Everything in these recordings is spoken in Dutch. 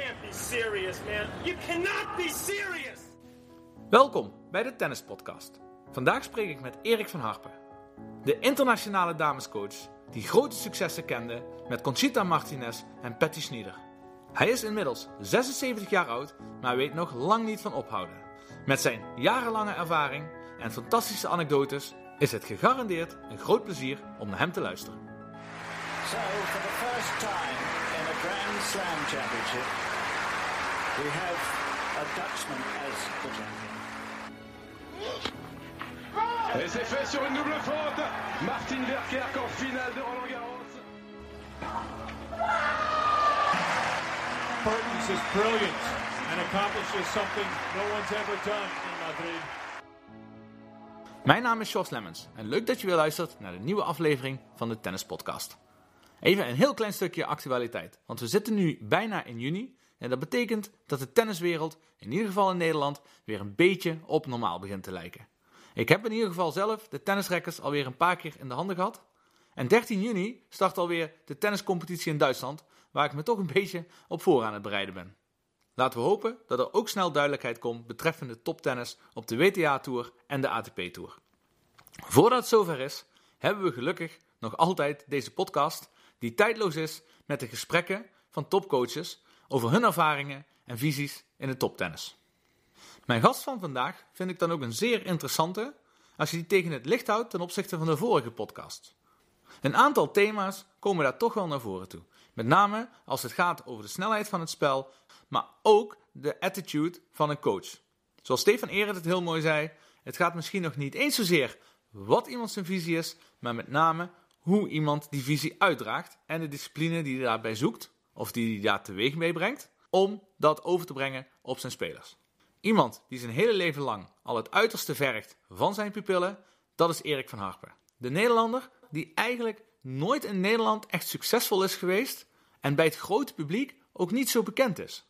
can't be serious, man. You cannot be serious. Welkom bij de Tennis Podcast. Vandaag spreek ik met Erik van Harpen, de internationale damescoach die grote successen kende met Conchita Martinez en Patty Schnieder. Hij is inmiddels 76 jaar oud, maar weet nog lang niet van ophouden. Met zijn jarenlange ervaring en fantastische anekdotes is het gegarandeerd een groot plezier om naar hem te luisteren. So, for the first time in a Grand Slam championship, we have a Dutchman as the champion. Et c'est fait sur une double faute. Martin Verkerk en finale de Roland Garros. Mertens is brilliant and accomplishes something no one's ever done in Madrid. Mijn naam is Jos Lemmens en leuk dat je weer luistert naar de nieuwe aflevering van de Tennis Podcast. Even een heel klein stukje actualiteit, want we zitten nu bijna in juni en dat betekent dat de tenniswereld, in ieder geval in Nederland, weer een beetje op normaal begint te lijken. Ik heb in ieder geval zelf de tennisrekkers alweer een paar keer in de handen gehad. En 13 juni start alweer de tenniscompetitie in Duitsland, waar ik me toch een beetje op voor aan het bereiden ben. Laten we hopen dat er ook snel duidelijkheid komt betreffende toptennis op de WTA-tour en de ATP-tour. Voordat het zover is, hebben we gelukkig nog altijd deze podcast die tijdloos is met de gesprekken van topcoaches over hun ervaringen en visies in het toptennis. Mijn gast van vandaag vind ik dan ook een zeer interessante als je die tegen het licht houdt ten opzichte van de vorige podcast. Een aantal thema's komen daar toch wel naar voren toe. Met name als het gaat over de snelheid van het spel, maar ook de attitude van een coach. Zoals Stefan Ehret het heel mooi zei, het gaat misschien nog niet eens zozeer wat iemand zijn visie is, maar met name hoe iemand die visie uitdraagt en de discipline die hij daarbij zoekt, of die hij daar teweeg meebrengt, om dat over te brengen op zijn spelers. Iemand die zijn hele leven lang al het uiterste vergt van zijn pupillen, dat is Erik van Harpen. De Nederlander die eigenlijk nooit in Nederland echt succesvol is geweest en bij het grote publiek ook niet zo bekend is.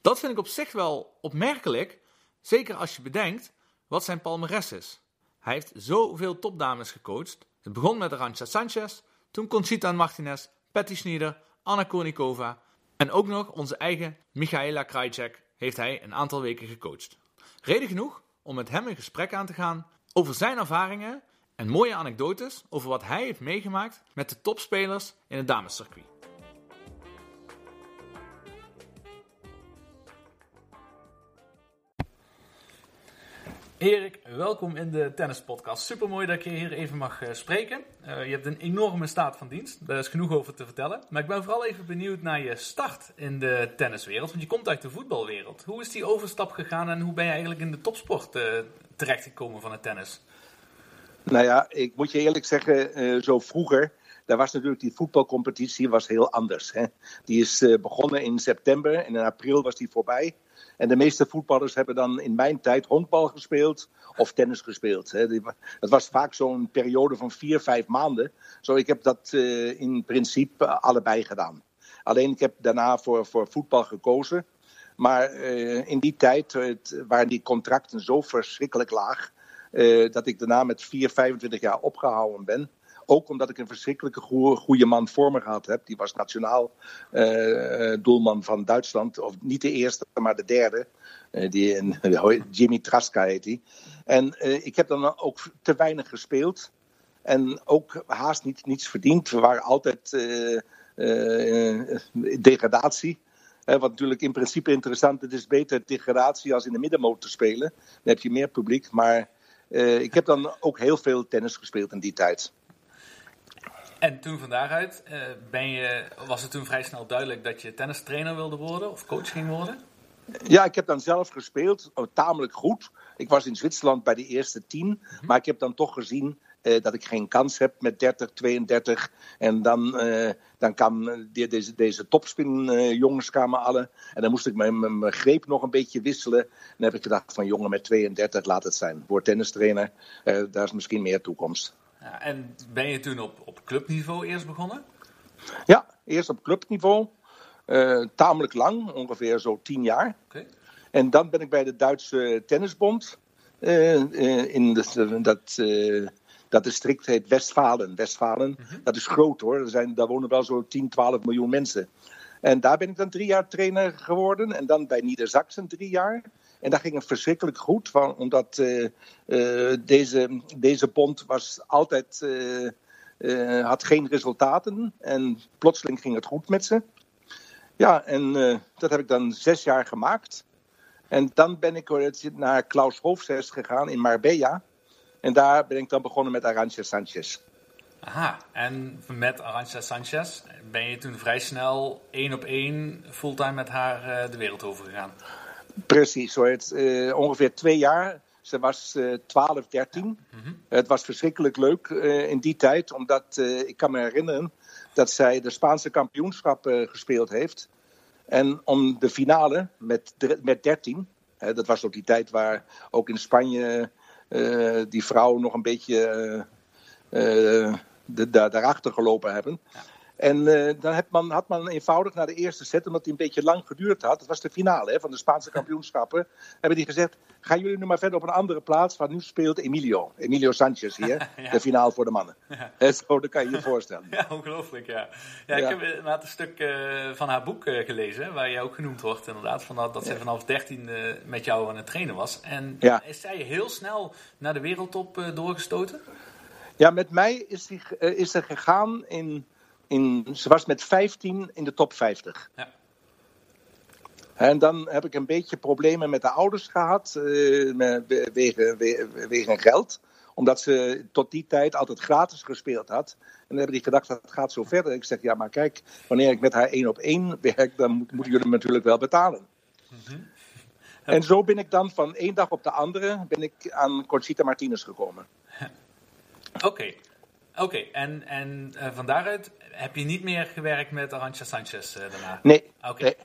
Dat vind ik op zich wel opmerkelijk, zeker als je bedenkt wat zijn palmares is. Hij heeft zoveel topdames gecoacht. Het begon met Arantxa Sanchez, toen Conchita Martinez, Patty Schnieder, Anna Kournikova en ook nog onze eigen Michaela Krajcek heeft hij een aantal weken gecoacht. Reden genoeg om met hem een gesprek aan te gaan over zijn ervaringen en mooie anekdotes over wat hij heeft meegemaakt met de topspelers in het damescircuit. Erik, welkom in de tennispodcast. Super mooi dat ik je hier even mag uh, spreken. Uh, je hebt een enorme staat van dienst, daar is genoeg over te vertellen. Maar ik ben vooral even benieuwd naar je start in de tenniswereld, want je komt uit de voetbalwereld. Hoe is die overstap gegaan en hoe ben je eigenlijk in de topsport uh, terechtgekomen van het tennis? Nou ja, ik moet je eerlijk zeggen, zo vroeger, daar was natuurlijk die voetbalcompetitie was heel anders. Hè? Die is begonnen in september en in april was die voorbij. En de meeste voetballers hebben dan in mijn tijd honkbal gespeeld of tennis gespeeld. Dat was vaak zo'n periode van vier, vijf maanden. Zo, ik heb dat uh, in principe allebei gedaan. Alleen ik heb daarna voor, voor voetbal gekozen. Maar uh, in die tijd waren die contracten zo verschrikkelijk laag. Dat ik daarna met 4, 25 jaar opgehouden ben. Ook omdat ik een verschrikkelijke goede man voor me gehad heb. Die was nationaal uh, doelman van Duitsland. Of niet de eerste, maar de derde. Uh, die, Jimmy Traska heet hij. En ik heb dan ook te weinig gespeeld. En ook haast niet, niets verdiend. We waren altijd degradatie. wat natuurlijk in principe interessant is. Het is beter degradatie als in de middenmoot te spelen. Dan heb je meer publiek. Maar ik heb dan ook heel veel tennis gespeeld in die tijd. En toen van daaruit uh, ben je, was het toen vrij snel duidelijk dat je tennistrainer wilde worden of coach ging worden? Ja, ik heb dan zelf gespeeld, oh, tamelijk goed. Ik was in Zwitserland bij de eerste tien, mm -hmm. maar ik heb dan toch gezien uh, dat ik geen kans heb met 30, 32. En dan, uh, dan kwamen deze, deze topspin jongens kwamen alle. En dan moest ik mijn, mijn greep nog een beetje wisselen. En dan heb ik gedacht van jongen met 32, laat het zijn. Word tennistrainer, daar is misschien meer toekomst. Ja, en ben je toen op clubniveau eerst begonnen? Ja, eerst op clubniveau. Uh, tamelijk lang, ongeveer zo tien jaar. Okay. En dan ben ik bij de Duitse Tennisbond. Uh, uh, in de, dat, dat district heet Westfalen. Westfalen, -hmm. dat is groot hoor. Er zijn, daar wonen wel zo 10, 12 miljoen mensen. En daar ben ik dan drie jaar trainer geworden. En dan bij Niedersachsen drie jaar. En dat ging het verschrikkelijk goed, van, omdat deze, deze bond was altijd, uh, had geen resultaten. En plotseling ging het goed met ze. Ja, en dat heb ik dan zes jaar gemaakt. En dan ben ik naar Klaus Hoofzes gegaan in Marbella. En daar ben ik dan begonnen met Arantxa Sanchez. Aha, en met Arantxa Sanchez ben je toen vrij snel één op één fulltime met haar uh, de wereld over gegaan. Precies, zo het, ongeveer twee jaar. Ze was uh, 12, 13. Mm -hmm. Het was verschrikkelijk leuk uh, in die tijd, omdat ik kan me herinneren dat zij de Spaanse kampioenschap gespeeld heeft. En om de finale met, met 13, dat was ook die tijd waar ook in Spanje die vrouwen nog een beetje de, da daarachter gelopen hebben. Ja. En uh, dan had man, had man eenvoudig naar de eerste set, omdat die een beetje lang geduurd had. Dat was de finale hè, van de Spaanse kampioenschappen. Hebben die gezegd: gaan jullie nu maar verder op een andere plaats, waar nu speelt Emilio. Emilio Sanchez hier, ja. de finale voor de mannen. Ja. Zo, dat kan je je voorstellen. Ja, ongelooflijk, ja. Ja, ik heb inderdaad een stuk uh, van haar boek uh, gelezen, waar jij ook genoemd wordt, inderdaad. Van dat, dat zij vanaf 13 met jou aan het trainen was. En is zij heel snel naar de wereldtop doorgestoten? Ja, met mij is, die, is er gegaan in in, ze was met 15 in de top 50. Ja. En dan heb ik een beetje problemen met de ouders gehad, uh, wegen, wegen geld. Omdat ze tot die tijd altijd gratis gespeeld had. En dan hebben die gedacht, dat gaat zo verder. Ik zeg, ja, maar kijk, wanneer ik met haar één op één werk, dan moet, moeten jullie me natuurlijk wel betalen. Mm -hmm. En zo ben ik dan van één dag op de andere ben ik aan Conchita Martinez gekomen. Oké, okay. Oké, en, en uh, van daaruit heb je niet meer gewerkt met Arantxa Sanchez uh, daarna? Nee. Oké, nee.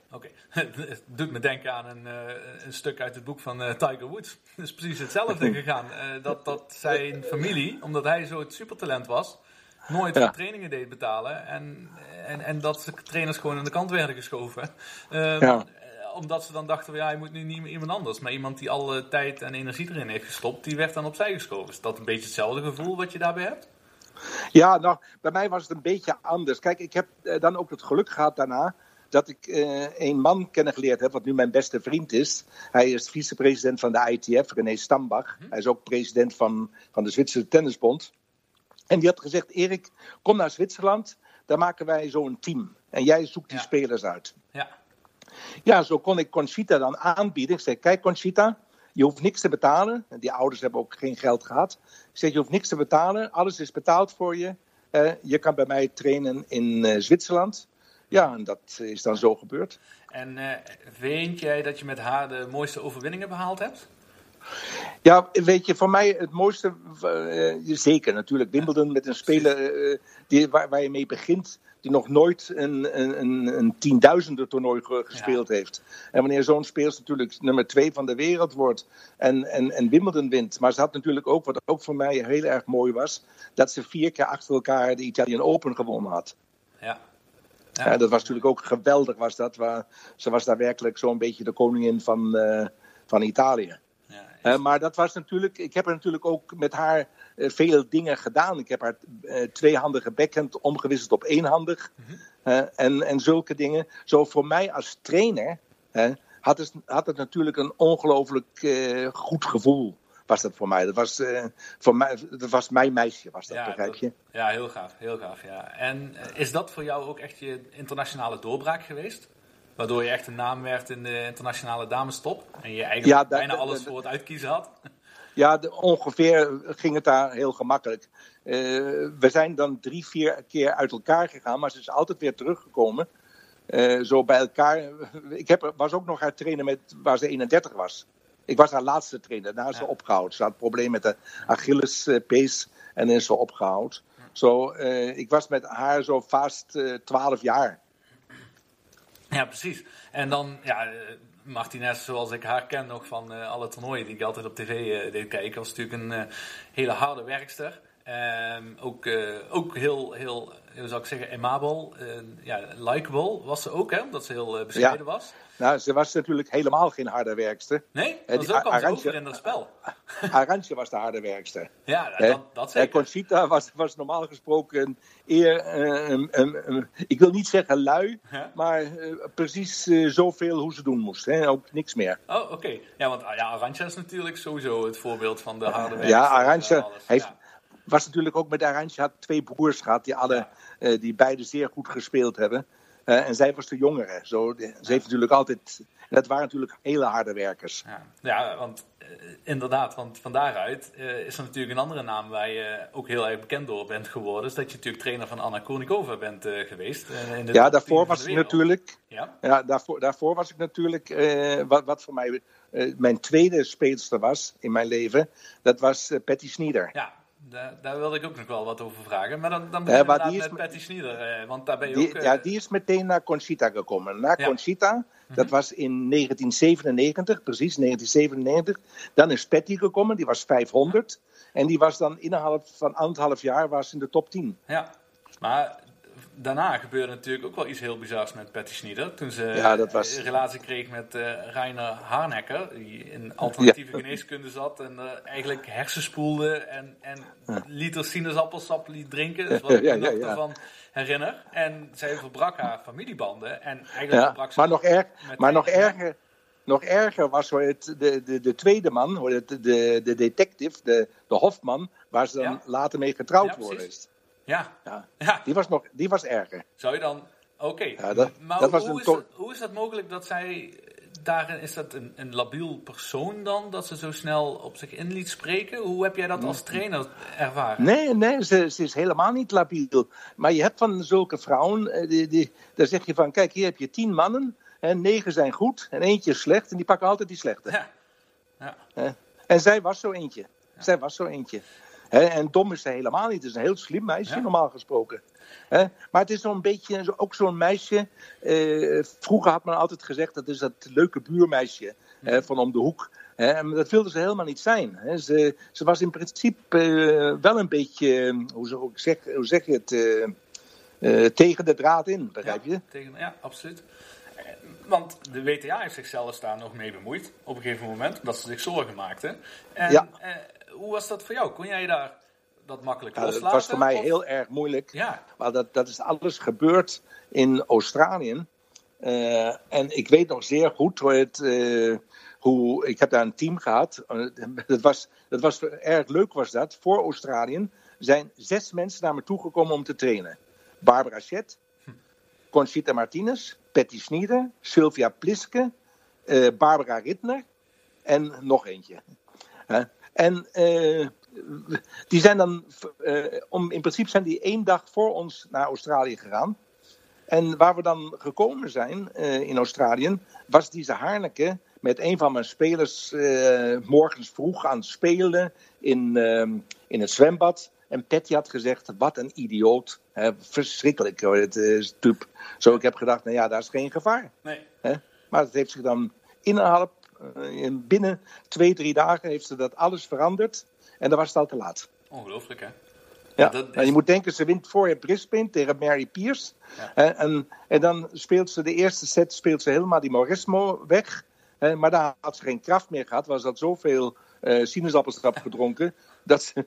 Het doet me denken aan een, uh, een stuk uit het boek van Tiger Woods. Het is precies hetzelfde gegaan. dat, dat zijn familie, omdat hij zo het supertalent was, nooit ja. trainingen deed betalen. En, en, en dat de trainers gewoon aan de kant werden geschoven. ja omdat ze dan dachten, ja, je moet nu niet meer iemand anders. Maar iemand die alle tijd en energie erin heeft gestopt, die werd dan opzij geschoven. Is dat een beetje hetzelfde gevoel wat je daarbij hebt? Ja, nou, bij mij was het een beetje anders. Kijk, ik heb uh, dan ook het geluk gehad daarna dat ik uh, een man kennen geleerd heb, wat nu mijn beste vriend is. Hij is vicepresident van de ITF, René Stambach. Hij is ook president van, van de Zwitserse Tennisbond. En die had gezegd, Erik, kom naar Zwitserland, daar maken wij zo'n team. En jij zoekt die ja. spelers uit. Ja. ja, zo kon ik Conchita dan aanbieden. Ik zei, kijk Conchita, je hoeft niks te betalen. Die ouders hebben ook geen geld gehad. Ik zeg, je hoeft niks te betalen. Alles is betaald voor je. Uh, je kan bij mij trainen in uh, Zwitserland. Ja, en dat is dan zo gebeurd. En uh, vind jij dat je met haar de mooiste overwinningen behaald hebt? Ja, weet je, voor mij het mooiste, zeker natuurlijk, Wimbledon met een speler die, waar, waar, je mee begint, die nog nooit een, een, een tienduizender toernooi gespeeld ja. heeft. En wanneer zo'n speler natuurlijk nummer twee van de wereld wordt en, en, en Wimbledon wint. Maar ze had natuurlijk ook, wat ook voor mij heel erg mooi was, dat ze vier keer achter elkaar de Italian Open gewonnen had. Ja. Ja. ja dat was natuurlijk ook geweldig, was dat. Waar, ze was daar werkelijk zo'n beetje de koningin van, uh, van Italië. Uh, maar dat was natuurlijk, ik heb er natuurlijk ook met haar veel dingen gedaan. Ik heb haar uh, tweehandige backhand omgewisseld op eenhandig. Mm -hmm. en, en zulke dingen. Zo voor mij als trainer had, het, had het natuurlijk een ongelooflijk goed gevoel. Was dat voor mij. Dat was, voor mij, dat was mijn meisje, was dat, ja, begrijp je? ja, heel gaaf. Heel gaaf ja. En is dat voor jou ook echt je internationale doorbraak geweest? Waardoor je echt een naam werd in de internationale damestop. En je eigenlijk ja, bijna alles voor het uitkiezen had. Ja, de, ongeveer ging het daar heel gemakkelijk. Uh, we zijn dan drie, vier keer uit elkaar gegaan, maar ze is altijd weer teruggekomen. Uh, zo bij elkaar. Ik heb, was ook nog haar trainer met, waar ze 31 was. Ik was haar laatste trainer. Daarna is ze ja. opgehouden. Ze had een probleem met de Achillespees en is ze opgehouden. Zo, uh, ik was met haar zo vast 12 jaar. Ja, precies. En dan, ja, Martinez, zoals ik haar ken nog van uh, alle toernooien die ik altijd op tv uh, deed kijken, was natuurlijk een uh, hele harde werkster. Ehm, ook, eh, ook heel, heel, hoe zou ik zeggen, amabel. eh, ja, likable was ze ook, hè? Omdat ze heel eh, bescheiden was. Nou, ze was natuurlijk helemaal geen harde werkster. Nee, Eh, dat die zo kwam ze Arantje- over in het spel. Arantje was de harde werkster. Ja, dat, dat zeker. Conchita was, was normaal gesproken eer, eh, ik wil niet zeggen lui, Ja. maar eh, precies eh, zoveel hoe ze doen moest. Hè? Ook niks meer. Oh, oké. Ja, want ah, ja, Arantxa is natuurlijk sowieso het voorbeeld van de harde werk. ja, Arantje heeft, Ja. Was natuurlijk ook met Arantje, had twee broers gehad die, alle, eh, die beide zeer goed gespeeld hebben. Eh, en zij was de jongere. Zo, de- Ze heeft natuurlijk altijd. Dat waren natuurlijk hele harde werkers. Ja, ja want eh, inderdaad, want van daaruit eh, is er natuurlijk een andere naam waar je ook heel erg bekend door bent geworden. Is dat je natuurlijk trainer van Anna Kournikova bent eh, geweest. eh, in de Ja, daarvoor 10 van was ik natuurlijk. Ja, Ja, daarvoor, daarvoor was ik natuurlijk. eh, wat, wat voor mij eh, mijn tweede speelster was in mijn leven. Dat was eh, Patty Sneeder. ja daar, daar wilde ik ook nog wel wat over vragen. Maar dan, dan Ja, beginnen we maar die inderdaad is met Patty Sneeder. eh, want daar ben je Die, ook... eh, ja, die is meteen naar Conchita gekomen. Na Ja. Conchita, dat was in 1997, precies 1997. Dan is Patty gekomen, die was 500. En die was dan innerhalb van anderhalf jaar was in de top 10. Ja, maar daarna gebeurde natuurlijk ook wel iets heel bizars met Patty Sneeder. Toen ze Ja, dat was- een relatie kreeg met eh Reiner Harnecker, die in alternatieve geneeskunde zat en eh, eigenlijk hersenspoelde en, en liter sinaasappelsap liet drinken. Dat is wat ik nog ervan herinner. En zij verbrak haar familiebanden en eigenlijk verbrak ze maar nog, erg, maar nog erger. Nog erger was het, de, de, de tweede man, het, de, de detective, de, de Hofman, waar ze dan later mee getrouwd worden is. Ja, Ja. ja. Die, was nog, die was erger. Zou je dan... Oké, Ja, maar dat was hoe, een is dat, hoe is dat mogelijk dat zij... Daarin, is dat een, een labiel persoon dan, dat ze zo snel op zich in liet spreken? Hoe heb jij dat als trainer ervaren? Nee, nee ze, ze is helemaal niet labiel. Maar je hebt van zulke vrouwen, eh, die, die, daar zeg je van, kijk, hier heb je tien mannen. En negen zijn goed en eentje is slecht. En die pakken altijd die slechte. Ja. Ja. En zij was zo eentje. Zij was zo eentje. En dom is ze helemaal niet. Het is een heel slim meisje, Ja. normaal gesproken. Maar het is zo'n beetje, ook zo'n meisje. eh, vroeger had men altijd gezegd, dat is dat leuke buurmeisje van om de hoek. Hè? En dat wilde ze helemaal niet zijn. Ze, ze was in principe eh, wel een beetje, eh, hoe, zeg, hoe zeg je het, eh, tegen de draad in, begrijp je? Ja, tegen, ja, absoluut. Want de WTA heeft zichzelf daar nog mee bemoeid. Op een gegeven moment, omdat ze zich zorgen maakten. En Ja. Hoe was dat voor jou? Kon jij daar dat makkelijk Ja, dat loslaten? was voor mij of- heel erg moeilijk. Ja, Maar dat, dat is alles gebeurd in Australië. Eh, en ik weet nog zeer goed hoe het. eh, hoe, ik heb daar een team gehad. Eh, dat, was, dat was erg leuk, was dat. Voor Australië zijn zes mensen naar me toegekomen om te trainen: Barbara Chet, Conchita Martinez, Patty Sneeder, Sylvia Pliske, Barbara Rittner en nog eentje. En eh, die zijn dan, eh, om, in principe zijn die één dag voor ons naar Australië gegaan. En waar we dan gekomen zijn eh, in Australië, was deze Harneke met een van mijn spelers morgens vroeg aan het spelen in, ehm, in het zwembad. En Patty had gezegd, wat een idioot. Verschrikkelijk, hoor, het is. Zo, ik heb gedacht, nou ja, daar is geen gevaar. nee. Maar het heeft zich dan innerhalb, eh, in binnen twee, drie dagen heeft ze dat alles veranderd. En dan was het al te laat. Ongelooflijk, hè? Ja. dat is- En je moet denken, ze wint voor Brisbane tegen Mary Pierce. En, en dan speelt ze de eerste set speelt ze helemaal die Morismo weg. Maar daar had ze geen kracht meer gehad. Was dat zoveel eh sinaasappelsap gedronken. Dat ze,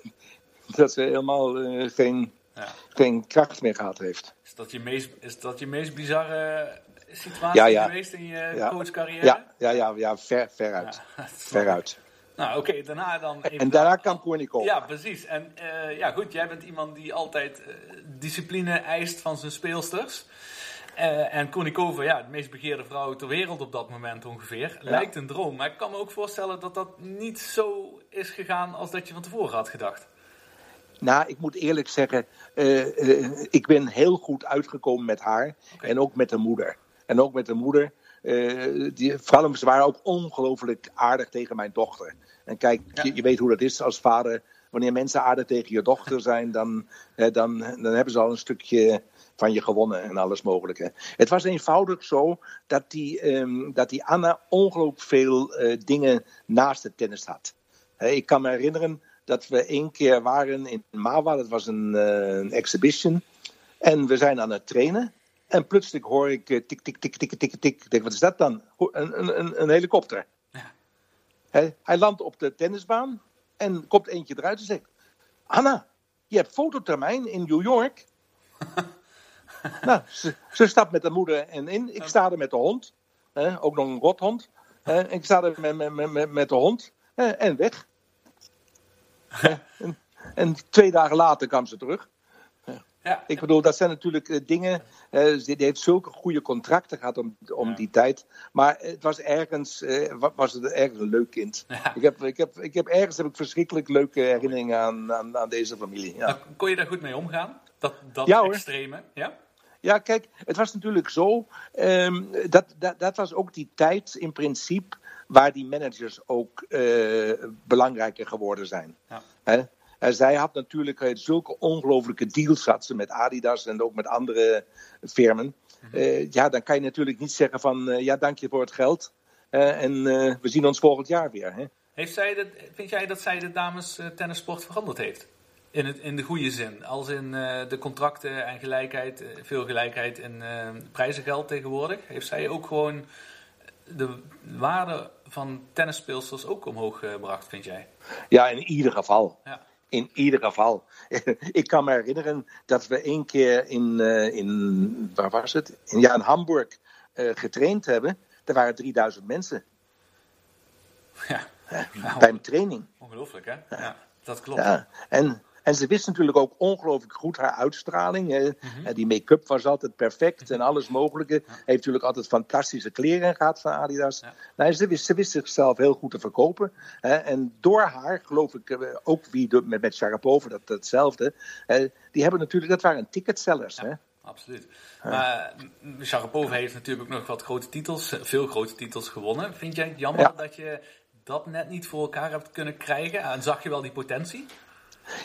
dat ze helemaal eh, geen, Ja. geen kracht meer gehad heeft. Is dat je meest, is dat je meest bizarre situatie Ja, ja. geweest in je Ja. coachcarrière? Ja, ja, ja, ja ver, veruit. Veruit. Nou, oké, daarna dan even... En daarna kan Koornikov. Ja, precies. En eh, ja, goed, jij bent iemand die altijd eh, discipline eist van zijn speelsters. Eh, en Konikova, ja, de meest begeerde vrouw ter wereld op dat moment ongeveer. Lijkt een droom. Maar ik kan me ook voorstellen dat dat niet zo is gegaan als dat je van tevoren had gedacht. Nou, ik moet eerlijk zeggen, ik ben heel goed uitgekomen met haar. En ook met de moeder. En ook met de moeder. eh, die, vooral, ze waren ook ongelooflijk aardig tegen mijn dochter. En kijk, je, je weet hoe dat is als vader. Wanneer mensen aardig tegen je dochter zijn, dan, dan, dan hebben ze al een stukje van je gewonnen en alles mogelijke. Het was eenvoudig zo dat die, ehm, dat die Anna ongelooflijk veel eh, dingen naast het tennis had. Ik kan me herinneren dat we één keer waren in Mawa. Dat was een, eh, een exhibition. En we zijn aan het trainen. En plotseling hoor ik eh, tik, tik, tik, tik, tik, tik. Ik denk, wat is dat dan? Een, een, een, een helikopter. Hij, hij landt op de tennisbaan. En komt eentje eruit en zegt... Anna, je hebt fototermijn in New York. nou, ze, ze stapt met de moeder en in. Ik sta er met de hond. Ook nog een rothond. Ik sta er met, met, met, met, met de hond. en weg. En, en twee dagen later kwam ze terug. Ja, Ik bedoel, dat zijn natuurlijk eh, dingen. ze- die heeft zulke goede contracten gehad om, om die tijd. Maar het was ergens, eh, wa- was het ergens een leuk kind. Ja. Ik, heb, ik, heb, ik heb ergens heb ik verschrikkelijk leuke herinneringen aan, aan, aan deze familie. Ja. Nou, kon je daar goed mee omgaan? Dat, dat extreme? Ja? Ja, kijk, het was natuurlijk zo. ehm, dat, dat, dat was ook die tijd in principe waar die managers ook belangrijker geworden zijn. Ja. Hè? En zij had natuurlijk eh, zulke ongelooflijke deals had ze met Adidas en ook met andere firmen. Eh, ja, dan kan je natuurlijk niet zeggen van eh, ja, dank je voor het geld. en we zien ons volgend jaar weer. Hè? Heeft zij dat, vind jij dat zij de dames tennissport veranderd heeft? In, het, in de goede zin. Als in de contracten en gelijkheid, veel gelijkheid in prijzengeld tegenwoordig. Heeft zij ook gewoon de waarde van tennisspeelsters ook omhoog gebracht, vind jij? Ja, in ieder geval. Ja. In ieder geval. Ik kan me herinneren dat we één keer in, eh, in waar was het? In, ja, in Hamburg eh, getraind hebben. Er waren 3000 mensen Ja, Nou, bij een training. ongelooflijk hè? Ja, dat klopt. Ja. En, en ze wist natuurlijk ook ongelooflijk goed haar uitstraling. hè. Mhm. En Die make-up was altijd perfect en alles mogelijke. Heeft natuurlijk altijd fantastische kleren gehad van Adidas. Ja. Nou, ze, wist, ze wist zichzelf heel goed te verkopen. hè. En door haar, geloof ik, eh, ook wie de- met, met Sharapova, dat, hetzelfde. hè, Die hebben natuurlijk, dat waren ticketsellers. Hè? Absoluut. Maar mm, Sharapova heeft natuurlijk ook nog wat grote titels, eh, veel grote titels gewonnen. Vind jij het jammer Ja. dat je dat net niet voor elkaar hebt kunnen krijgen? En zag je wel die potentie?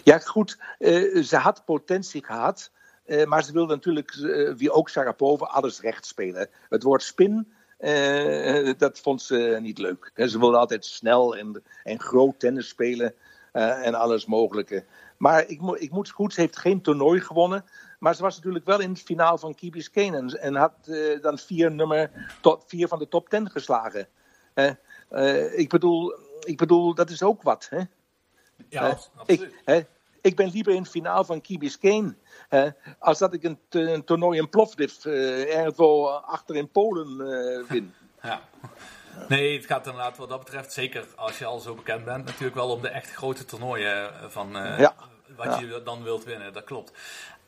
Ja, goed. eh, ze had potentie gehad. eh, maar ze wilde natuurlijk, eh, wie ook Sharapova, alles recht spelen. Het woord spin, dat vond ze niet leuk. Ze wilde altijd snel en, en groot tennis spelen en alles mogelijke. Maar ik, mo- ik moet goed, ze heeft geen toernooi gewonnen. Maar ze was natuurlijk wel in het finaal van Biscayne en, had dan vier, nummer, top, vier van de top ten geslagen. Ik, bedoel, ik bedoel, dat is ook wat. Hè? Ja. Ik, hè, ik ben liever in het finaal van Key Biscayne. hè, als dat ik een, toernooi in Plovdiv eh ergens wel achter in Polen eh, win. Ja. Nee, het gaat inderdaad wat dat betreft, zeker als je al zo bekend bent, natuurlijk wel om de echt grote toernooien eh, van eh, Ja. wat Ja. je dan wilt winnen. Dat klopt.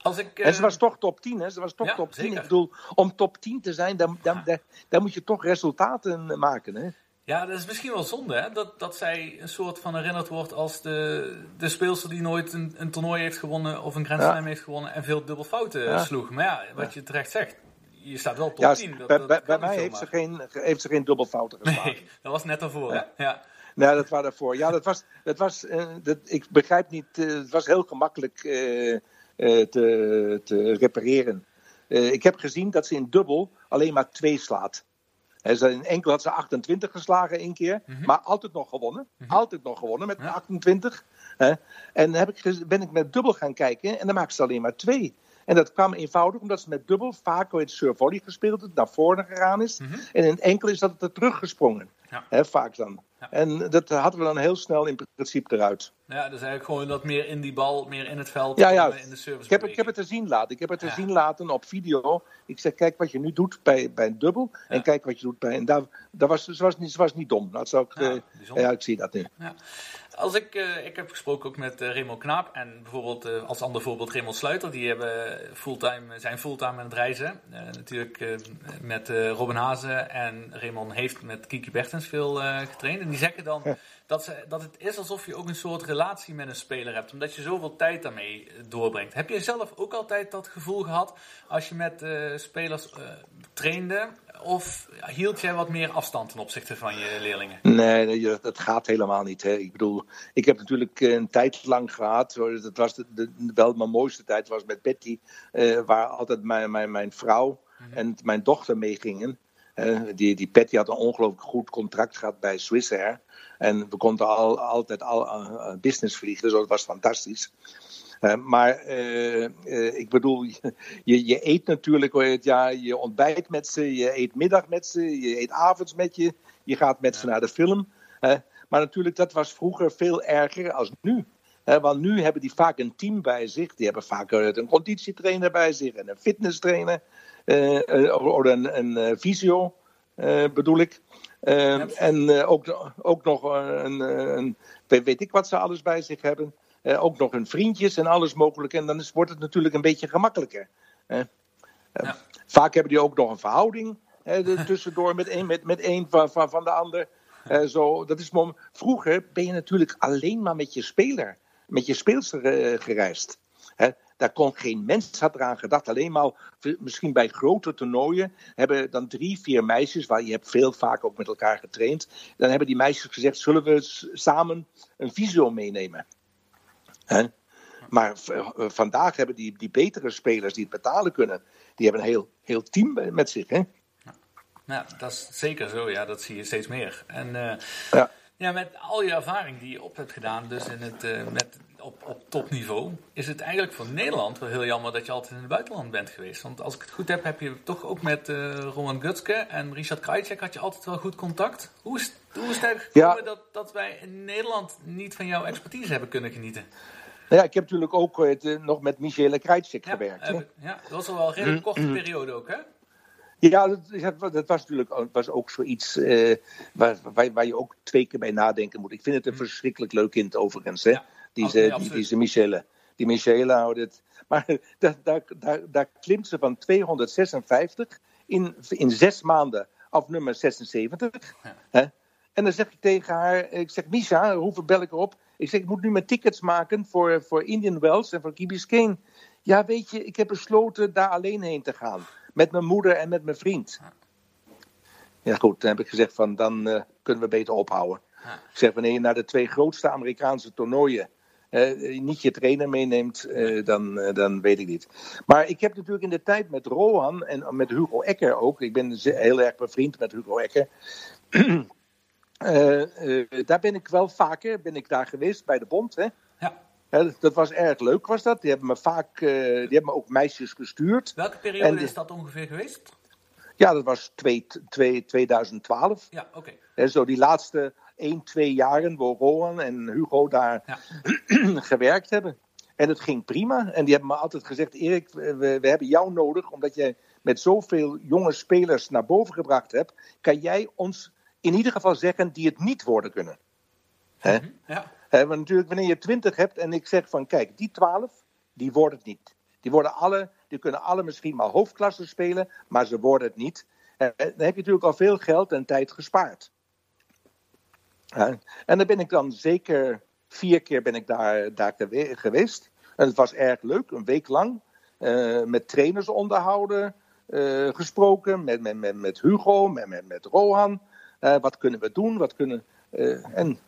Als ik, En ze eh, was toch top 10, hè? Ze was toch Ja, top 10. zeker. Ik bedoel, om top 10 te zijn, dan, dan, dan, dan moet je toch resultaten maken, hè? Ja, dat is misschien wel zonde, hè? Dat, dat zij een soort van herinnerd wordt als de, de speelster die nooit een, een toernooi heeft gewonnen of een Grand Ja. Slam heeft gewonnen en veel dubbelfouten Ja. sloeg. Maar ja, wat je terecht zegt, je staat wel top Ja, 10. Dat, bij, dat bij, kan bij niet mij heeft ze, geen, heeft ze geen dubbelfouten geslagen. Nee, dat was net daarvoor, Ja. hè? Ja. Nee, dat was daarvoor. Ja, dat was, dat was eh, dat, ik begrijp niet, eh, het was heel gemakkelijk eh, te, te repareren. Ik heb gezien dat ze in dubbel alleen maar twee slaat. In enkel had ze 28 geslagen één keer, maar altijd nog gewonnen. Altijd nog gewonnen met Ja. 28. Hè. En heb ik, ben ik met dubbel gaan kijken en dan maakte ze alleen maar twee. En dat kwam eenvoudig omdat ze met dubbel vaak ooit survolley gespeeld heeft, naar voren gegaan is. En in enkel is dat het er teruggesprongen. Ja. Hè, vaak dan. Ja. En dat hadden we dan heel snel in principe eruit. ja, dus eigenlijk gewoon dat meer in die bal, meer in het veld, Ja, in de service. Ik heb, ik heb het te zien laten. Ik heb het te Ja. zien laten op video. Ik zeg, kijk wat je nu doet bij, bij een dubbel. En kijk wat je doet bij een... Daar, daar was, ze, was niet, ze was niet dom. Dat zou ik, Ja, eh, ik zie dat nu. Als ik, eh, ik heb gesproken ook met Raymond Knaap en bijvoorbeeld eh, als ander voorbeeld Raymond Sluiter. Die hebben fulltime, zijn fulltime aan het reizen. Natuurlijk met Robin Hazen en Raymond heeft met Kiki Bertens veel getraind. En die zeggen dan dat, ze, dat het is alsof je ook een soort relatie met een speler hebt. Omdat je zoveel tijd daarmee doorbrengt. Heb je zelf ook altijd dat gevoel gehad als je met spelers trainde? Of hield jij wat meer afstand ten opzichte van je leerlingen? Nee, nee, dat- gaat helemaal niet. Hè. Ik bedoel, ik heb natuurlijk eh, een tijd lang gehad. Dat was de, de- wel mijn mooiste tijd was met Betty. eh, waar altijd mijn, mijn, mijn vrouw en mijn dochter mee gingen. Eh, die, die Patty had een ongelooflijk goed contract gehad bij Swissair. En we konden al, altijd al uh, business vliegen, dus dat was fantastisch. Uh, maar uh, uh, ik bedoel, je, je eet natuurlijk, ja, je ontbijt met ze, je eet middag met ze, je eet avonds met je, je gaat met ze naar de film. maar natuurlijk, dat was vroeger veel erger als nu. want nu hebben die vaak een team bij zich. Die hebben vaak een conditietrainer bij zich en een fitnesstrainer. of een, een visio, bedoel ik. En ook, ook nog een, een, weet ik wat ze alles bij zich hebben. Uh, ook nog hun vriendjes en alles mogelijk. En dan is, wordt het natuurlijk een beetje gemakkelijker. Uh, ja. Vaak hebben die ook nog een verhouding tussendoor met een, met, met een van, van, van de ander. zo, dat is mom Vroeger ben je natuurlijk alleen maar met je speler, met je speelster gereisd. Daar kon geen mens had eraan gedacht. Alleen maar misschien bij grote toernooien hebben dan drie, vier meisjes, waar je hebt veel vaak ook met elkaar getraind. Dan hebben die meisjes gezegd: zullen we samen een visio meenemen? Hè? Maar eh, vandaag hebben die, die betere spelers die het betalen kunnen, die hebben een heel, heel team met zich. Hè? Ja, dat is zeker zo. Ja, dat zie je steeds meer. En uh, ja. ja. met al je ervaring die je op hebt gedaan, dus in het, uh, met, op, op topniveau, is het eigenlijk voor Nederland wel heel jammer dat je altijd in het buitenland bent geweest. Want als ik het goed heb, heb je toch ook met uh, Roman Gutske en Richard Krajcek had je altijd wel goed contact. Hoe is, hoe is het eigenlijk ja. dat, dat wij in Nederland niet van jouw expertise hebben kunnen genieten? Nou ja, ik heb natuurlijk ook uh, nog met Michele ja, gewerkt. Uh, ja, dat was al wel een redelijk korte mm. periode ook, hè? Ja, dat, dat, was natuurlijk was ook zoiets uh, waar, waar, waar, je ook twee keer bij nadenken moet. Ik vind het een mm. verschrikkelijk leuk kind overigens, hè? Ja, die, nee, die, die, Michele. Die Michele houdt het. Maar daar, daar, daar, daar klimt ze van 256 in, in zes maanden af nummer 76. Ja. Hè? En dan zeg ik tegen haar, ik zeg, Misha, hoeveel bel ik erop? Ik zeg, ik moet nu mijn tickets maken voor, voor Indian Wells en voor Key Biscayne. Ja, weet je, ik heb besloten daar alleen heen te gaan. Met mijn moeder en met mijn vriend. Ja, goed, dan heb ik gezegd van, dan uh, kunnen we beter ophouden. Ik zeg, wanneer je naar de twee grootste Amerikaanse toernooien uh, niet je trainer meeneemt, uh, dan, dan weet ik niet. Maar ik heb natuurlijk in de tijd met Rohan en met Hugo Ecker ook, ik ben heel erg bevriend met Hugo Ecker. Uh, uh, daar ben ik wel vaker ben ik daar geweest bij de Bond. Hè? Ja. dat was erg leuk, was dat. Die hebben me vaak, uh, die hebben me ook meisjes gestuurd. Welke periode is dat ongeveer geweest? Ja, dat was twee, twee, 2012. Ja, oké. Okay. Zo die laatste 1, 2 jaren waar Rowan en Hugo daar ja. gewerkt hebben. En het ging prima. En die hebben me altijd gezegd: Erik, we, we hebben jou nodig, omdat jij met zoveel jonge spelers naar boven gebracht hebt. Kan jij ons in ieder geval zeggen die het niet worden kunnen. Hè? Mhm, ja. want natuurlijk, wanneer je twintig hebt en ik zeg van kijk, die twaalf, die worden het niet. Die, worden alle, die kunnen alle misschien maar hoofdklasse spelen, maar ze worden het niet. dan heb je natuurlijk al veel geld en tijd gespaard. En dan ben ik dan zeker vier keer ben ik daar, daar geweest. En het was erg leuk, een week lang. Uh, met trainers onderhouden, uh, gesproken, met, met, met, met Hugo, met, met, met Rohan. Uh, wat kunnen we doen? Wat kunnen, uh, en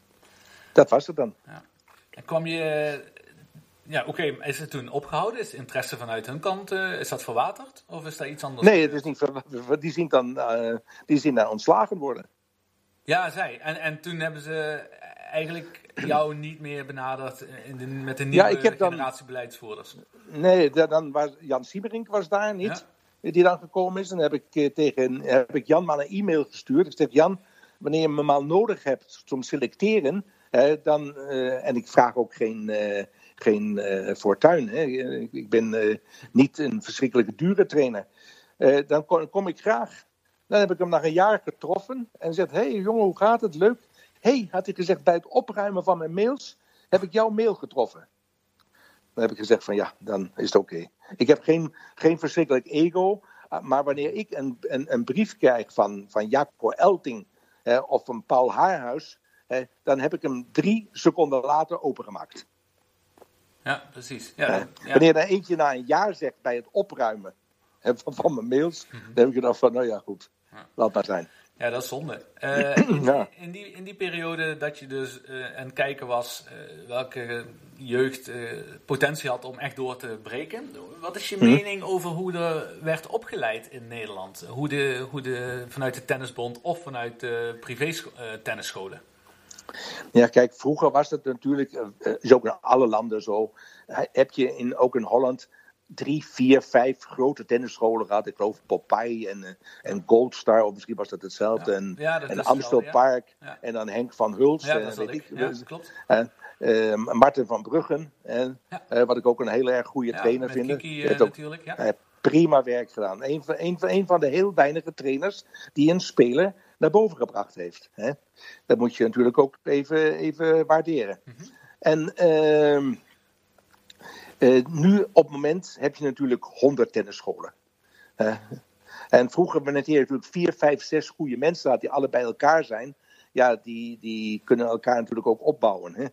dat was het dan. Ja. En kwam je. Ja, oké, okay, is het toen opgehouden? Is interesse vanuit hun kant, uh, is dat verwaterd? Of is daar iets anders? Nee, het is niet verwaterd. Die zien dan, die zien dan ontslagen worden. Ja, zij. En, en toen hebben ze eigenlijk jou niet meer benaderd in de, met de nieuwe ja, generatie beleidsvoerders. Nee, dan was Jan Sieberink was daar niet. Ja die dan gekomen is. En heb ik, eh, tegen, heb ik Jan maar een e-mail gestuurd. Ik zeg, Jan, wanneer je me maar nodig hebt om selecteren, dan, uh, en ik vraag ook geen, uh, geen uh, fortuin. Hè. Ik ben niet een verschrikkelijke dure trainer. dan kom, kom, ik graag. Dan heb ik hem na een jaar getroffen en zegt: hey, jongen, hoe gaat het? Leuk. hey, had hij gezegd, bij het opruimen van mijn mails heb ik jouw mail getroffen. Dan heb ik gezegd van ja, dan is het oké. Ik heb geen, geen verschrikkelijk ego. Ah, maar wanneer ik een, een, een brief krijg van, van Jacco Elting of van Paul Haarhuis, dan heb ik hem drie seconden later opengemaakt. Ja, precies. Ja, ja. Wanneer er eentje na een jaar zegt bij het opruimen van, van mijn mails, mhm. dan heb ik gedacht van, nou ja, goed, laat maar zijn. Ja, dat is zonde. Uh, in, die, in die periode dat je dus uh, aan het kijken was uh, welke jeugd eh, potentie had om echt door te breken. Wat is je Mhm. mening over hoe er werd opgeleid in Nederland? Hoe de, hoe de, vanuit de tennisbond of vanuit de privé eh, tennisscholen? Ja, kijk, vroeger was het natuurlijk, eh, eh, is ook in alle landen zo, heb je in, ook in Holland drie, vier, vijf grote tennisscholen gehad. Ik geloof Popeye en, en Goldstar, of misschien was dat hetzelfde. Ja. En, Ja, dat en is Amstel. Park. Ja. En dan Henk van Hulst. Ja, en dat weet ik. dus, klopt. Eh, Martin van Bruggen, eh, Ja. wat ik ook een heel erg goede Ja, trainer vind. Kiki ook natuurlijk. Ja. hij prima werk gedaan. Een van, een, van, een van de heel weinige trainers die een speler naar boven gebracht heeft. Hè? Dat moet je natuurlijk ook even, even waarderen. En ehm, eh, nu op het moment heb je natuurlijk 100 tennisscholen. en vroeger, wanneer je natuurlijk vier, vijf, zes goede mensen had die alle bij elkaar zijn, ja, die, die kunnen elkaar natuurlijk ook opbouwen. Hè?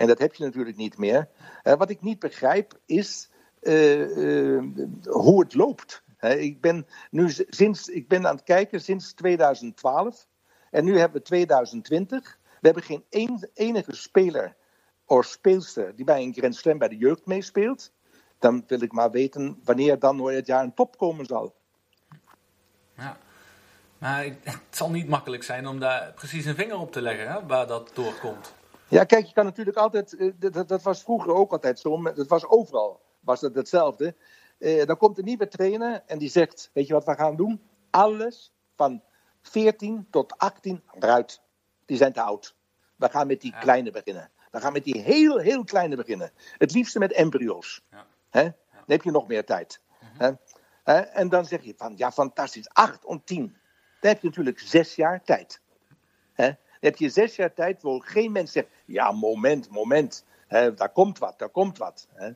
En dat heb je natuurlijk niet meer. Eh, wat ik niet begrijp is eh, eh, hoe het loopt. Ik, ben nu sinds, ik ben aan het kijken sinds 2012 en nu hebben we 2020. We hebben geen een, enige speler of speelster die bij een Grand Slam bij de jeugd meespeelt. Dan wil ik maar weten wanneer dan nooit het jaar een top komen zal. Ja. Maar het zal niet makkelijk zijn om daar precies een vinger op te leggen hè, waar dat doorkomt. Ja, kijk, je kan natuurlijk altijd. eh, Dat, dat- was vroeger ook altijd zo. maar Dat was overal. Was dat hetzelfde. Eh, dan komt een nieuwe trainer en die zegt: Weet je wat we gaan doen? Alles van 14 tot 18 eruit. Die zijn te oud. We gaan met die Ja. kleine beginnen. We gaan met die heel, heel kleine beginnen. Het liefste met embryo's. Ja. Hè? Dan heb je nog meer tijd. Hè? Hè? En dan zeg je van ja, fantastisch, 8 om 10. Dan heb je natuurlijk zes jaar tijd. Hè? Dan heb je zes jaar tijd waar geen mens zegt: ja, moment, moment. Hè, daar komt wat, daar komt wat. Hè?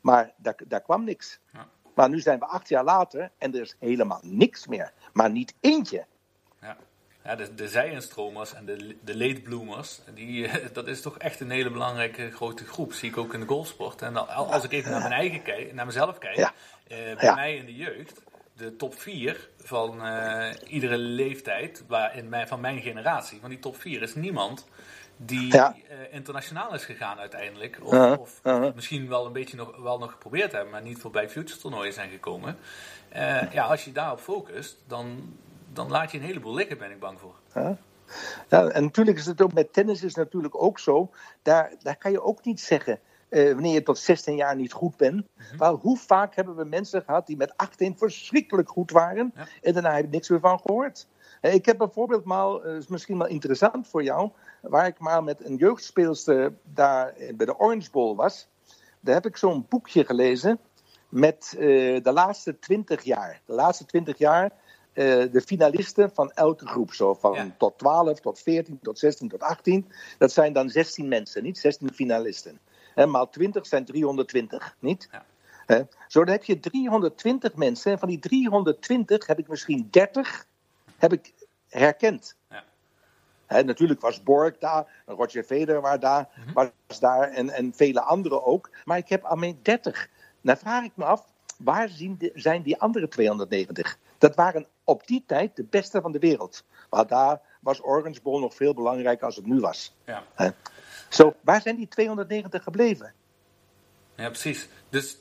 Maar daar, daar kwam niks. Ja. Maar nu zijn we acht jaar later en er is helemaal niks meer. Maar niet eentje. Ja. Ja, de, de zij-instromers en de, de late bloomers, die, dat is toch echt een hele belangrijke grote groep. Zie ik ook in de golfsport. En al- als ik even naar mijn eigen kijk, naar mezelf kijk, Ja. eh, bij mij in de jeugd, de top 4 van eh, iedere leeftijd waar in mijn, van mijn generatie, van die top 4 is niemand die Ja. eh, internationaal is gegaan uiteindelijk. Of, Uh-huh, of uh-huh. misschien wel een beetje nog, wel nog geprobeerd hebben, maar niet voorbij future toernooien zijn gekomen. Eh, ja, als je daarop focust, dan, dan laat je een heleboel liggen, ben ik bang voor. Ja, en natuurlijk is het ook met tennis is natuurlijk ook zo. Daar, daar kan je ook niet zeggen. Eh, wanneer je tot 16 jaar niet goed bent. Maar hoe vaak hebben we mensen gehad die met 18 verschrikkelijk goed waren. Ja. En daarna heb ik niks meer van gehoord. Eh, Ik heb bijvoorbeeld maar, eh, is misschien wel interessant voor jou. Waar ik maar met een jeugdspeelster daar bij de Orange Bowl was. Daar heb ik zo'n boekje gelezen. Met de laatste 20 jaar. De laatste 20 jaar de finalisten van elke groep. Zo van Ja. tot 12, tot 14, tot 16, tot 18. Dat zijn dan 16 mensen, niet 16 finalisten. En maal 20 zijn 320, niet? Ja. Hè? Zo, dan heb je 320 mensen. En van die 320 heb ik misschien 30 heb ik herkend. Ja. Hè, natuurlijk was Borg daar, Roger Federer was daar, was daar en, en vele anderen ook. Maar ik heb alleen 30. Dan vraag ik me af, waar zien de- zijn die andere 290? Dat waren op die tijd de beste van de wereld. Maar daar was Orange Bowl nog veel belangrijker als het nu was. Ja. Zo, waar zijn die 290 gebleven? Ja, precies. Dus,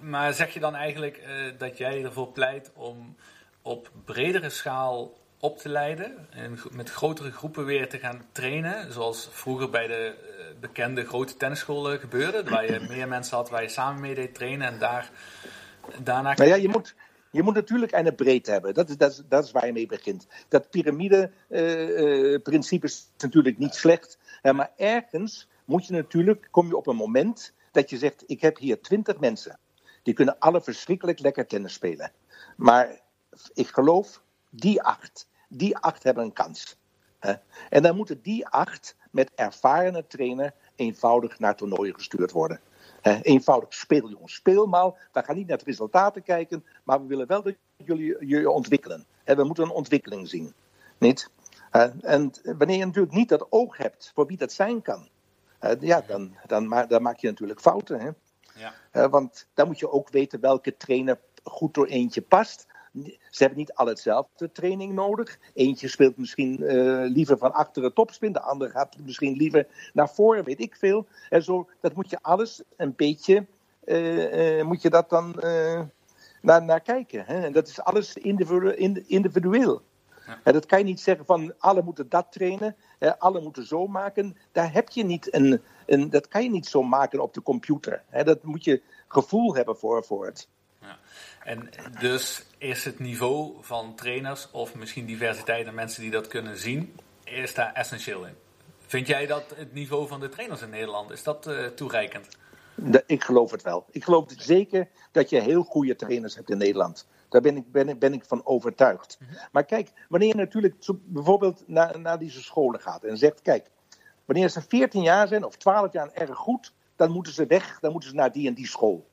maar zeg je dan eigenlijk eh, dat jij ervoor pleit om op bredere schaal op te leiden en met grotere groepen weer te gaan trainen, zoals vroeger bij de eh, bekende grote tennisscholen gebeurde, waar je meer mensen had waar je samen mee deed trainen en daar, daarna... Nou ja, je moet, je moet natuurlijk een breedte hebben. Dat is, dat is, dat is waar je mee begint. Dat piramide-principe is natuurlijk niet slecht. Hè, maar ergens moet je natuurlijk, kom je op een moment dat je zegt: Ik heb hier twintig mensen. Die kunnen alle verschrikkelijk lekker tennis spelen. Maar ik geloof, die acht, die acht hebben een kans. En dan moeten die acht met ervarene trainer eenvoudig naar toernooien gestuurd worden. Eenvoudig speel, jongens. Speel maar. We gaan niet naar de resultaten kijken, maar we willen wel dat jullie je ontwikkelen. We moeten een ontwikkeling zien. Niet? Hè, en wanneer je natuurlijk niet dat oog hebt voor wie dat zijn kan, hè, ja, dan, dan, ma- dan maak je natuurlijk fouten. Hè? Ja. Hè, want dan moet je ook weten welke trainer goed door eentje past. Ze hebben niet alle hetzelfde training nodig. Eentje speelt misschien eh, liever van achter het topspin, de andere gaat misschien liever naar voren, weet ik veel. En zo, dat moet je alles een beetje, eh, eh, moet je dat dan eh, naar, naar kijken. Hè? En dat is alles individu- in- individueel. En dat kan je niet zeggen van alle moeten dat trainen, alle moeten zo maken. Daar heb je niet een, een, dat kan je niet zo maken op de computer. Hè? Dat moet je gevoel hebben voor, voor het. Ja. En dus is het niveau van trainers of misschien diversiteit aan mensen die dat kunnen zien, is daar essentieel in. Vind jij dat het niveau van de trainers in Nederland, is dat eh, toereikend? Ik geloof het wel. Ik geloof zeker dat je heel goede trainers hebt in Nederland. Daar ben ik, ben, ik- ben ik van overtuigd. Maar kijk, wanneer je natuurlijk bijvoorbeeld naar, naar deze scholen gaat en zegt: kijk, wanneer ze 14 jaar zijn of 12 jaar erg goed, dan moeten ze weg, dan moeten ze naar die en die school.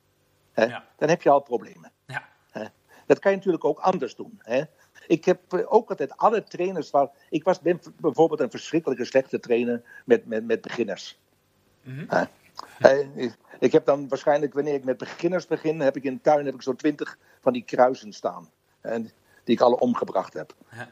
Ja. Dan heb je al problemen. Ja. Hè? Dat kan je natuurlijk ook anders doen. Hè? Ik heb eh, ook altijd alle trainers waar. Ik was ben bijvoorbeeld een verschrikkelijke slechte trainer met, met, met beginners. Eh, ik- Ik heb dan waarschijnlijk, wanneer ik met beginners begin, heb ik in de tuin heb ik zo'n twintig van die kruisen staan. En die ik alle omgebracht heb. Ja.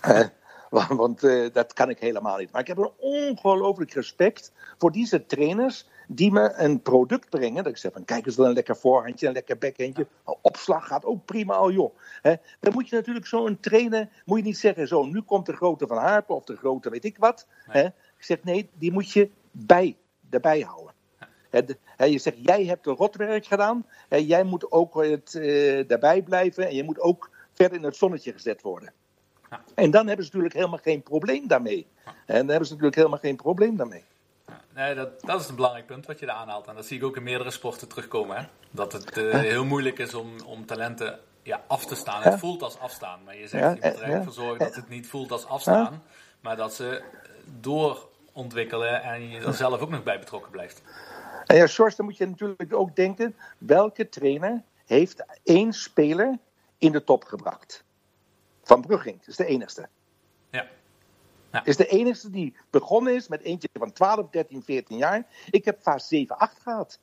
Eh, wa- want eh, dat kan ik helemaal niet. Maar ik heb een ongelooflijk respect voor deze trainers die me een product brengen. Dat ik zeg van kijk eens dan een lekker voorhandje, een lekker backhandje. Opslag gaat ook prima al joh. Hè, dan moet je natuurlijk zo'n trainer, moet je niet zeggen zo nu komt de grote van Harpen of de grote weet ik wat. Hè. Ik zeg nee, die moet je bij, erbij houden. Je zegt, jij hebt de rotwerk gedaan. Hè, jij moet ook het, eh, daarbij blijven. En je moet ook verder in het zonnetje gezet worden. Ja. En dan hebben ze natuurlijk helemaal geen probleem daarmee. En dan hebben ze natuurlijk helemaal geen probleem daarmee. Nee, dat, dat is een belangrijk punt wat je daar aanhaalt. En dat zie ik ook in meerdere sporten terugkomen. Hè? Dat het eh, heel moeilijk is om, om talenten ja, af te staan. Het voelt als afstaan. Maar je zegt, je moet er eh, eigenlijk ja. voor zorgen dat het niet voelt als afstaan. Maar dat ze doorontwikkelen en je er zelf ook nog bij betrokken blijft. En ja, Sjors, dan moet je natuurlijk ook denken... welke trainer heeft één speler in de top gebracht? Van Brugging, dat is de enigste. Ja. is de enige die begonnen is met eentje van 12, 13, 14 jaar. Ik heb vaak 7, 8 gehad.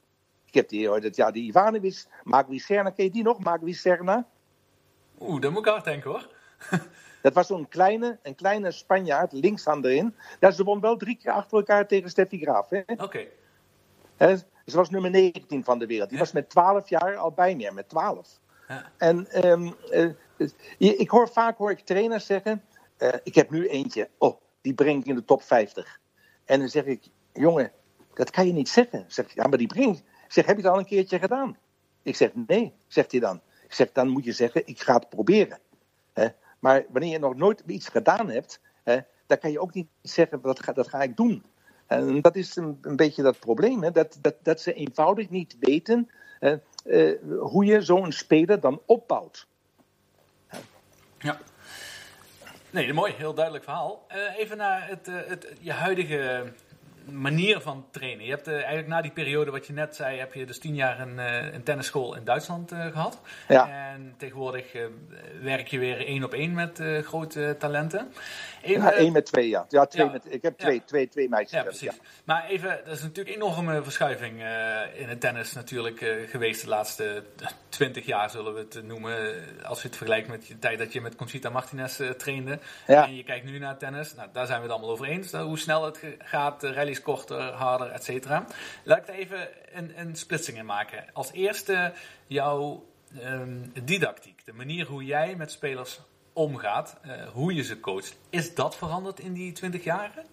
Ik heb die, dat, ja, die Ivanovic, Magwi Serna, ken je die nog? Magwi Serna. Oeh, daar moet ik hard denken hoor. Dat was zo'n kleine, een kleine Spanjaard, linkshand erin. Ja, ze won wel drie keer achter elkaar tegen Steffi Graaf. Oké. Hè, Ze was nummer 19 van de wereld. Die was met 12 jaar al bij meer, met 12. Ja. En ehm, eh, ik hoor vaak hoor ik trainers zeggen: eh, Ik heb nu eentje, oh, die breng ik in de top 50. En dan zeg ik: Jongen, dat kan je niet zeggen. Zeg, ja, maar die breng ik. Ik zeg: Heb je het al een keertje gedaan? Ik zeg: Nee, zegt hij dan. Ik zeg: Dan moet je zeggen: Ik ga het proberen. Maar wanneer je nog nooit iets gedaan hebt, hè, dan kan je ook niet zeggen: Dat ga, dat ga ik doen. En dat is een, een beetje dat probleem, hè? Dat, dat, dat ze eenvoudig niet weten eh, hoe je zo'n speler dan opbouwt. Ja. Nee, mooi, heel duidelijk verhaal. Eh, even naar het, eh, het, je huidige manier van trainen. Je hebt eh, eigenlijk na die periode wat je net zei, heb je dus tien jaar een, eh, een tennisschool in Duitsland eh, gehad. Ja. En tegenwoordig werk je weer één op één met grote talenten. Ja, één met twee, ja. ja, twee ja. met, ik heb twee, twee, twee meisjes. Ja, precies. Maar even, dat is natuurlijk een enorme verschuiving eh, in het tennis natuurlijk eh, geweest de laatste twintig jaar, zullen we het noemen. eh, Als je het vergelijkt met de tijd dat je met Conchita Martinez eh, trainde. Ja. En je kijkt nu naar tennis, nou, daar zijn we het allemaal over eens. eh, hoe snel het gaat, rallies korter, harder, et cetera. Laat ik er even een, een splitsing in maken. Als eerste jouw ehm, didactiek, de manier hoe jij met spelers omgaat, eh, hoe je ze coacht. Is dat veranderd in die twintig jaren?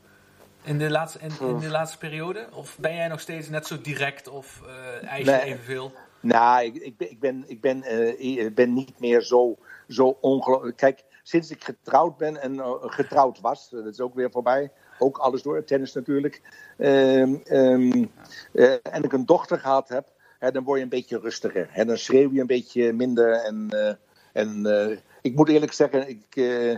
In de, laatste, in, in de laatste periode? Of ben jij nog steeds net zo direct of eh eis je Nee. evenveel? Nou, ik, ik ben, ik ben, ik ben, ik ben niet meer zo, zo ongelooflijk. Kijk, sinds ik getrouwd ben en getrouwd was, dat is ook weer voorbij. Ook alles door, tennis natuurlijk. Ehm, ehm, eh, en ik een dochter gehad heb, hè, dan word je een beetje rustiger. Hè, dan schreeuw je een beetje minder. En, en ik moet eerlijk zeggen, ik, eh,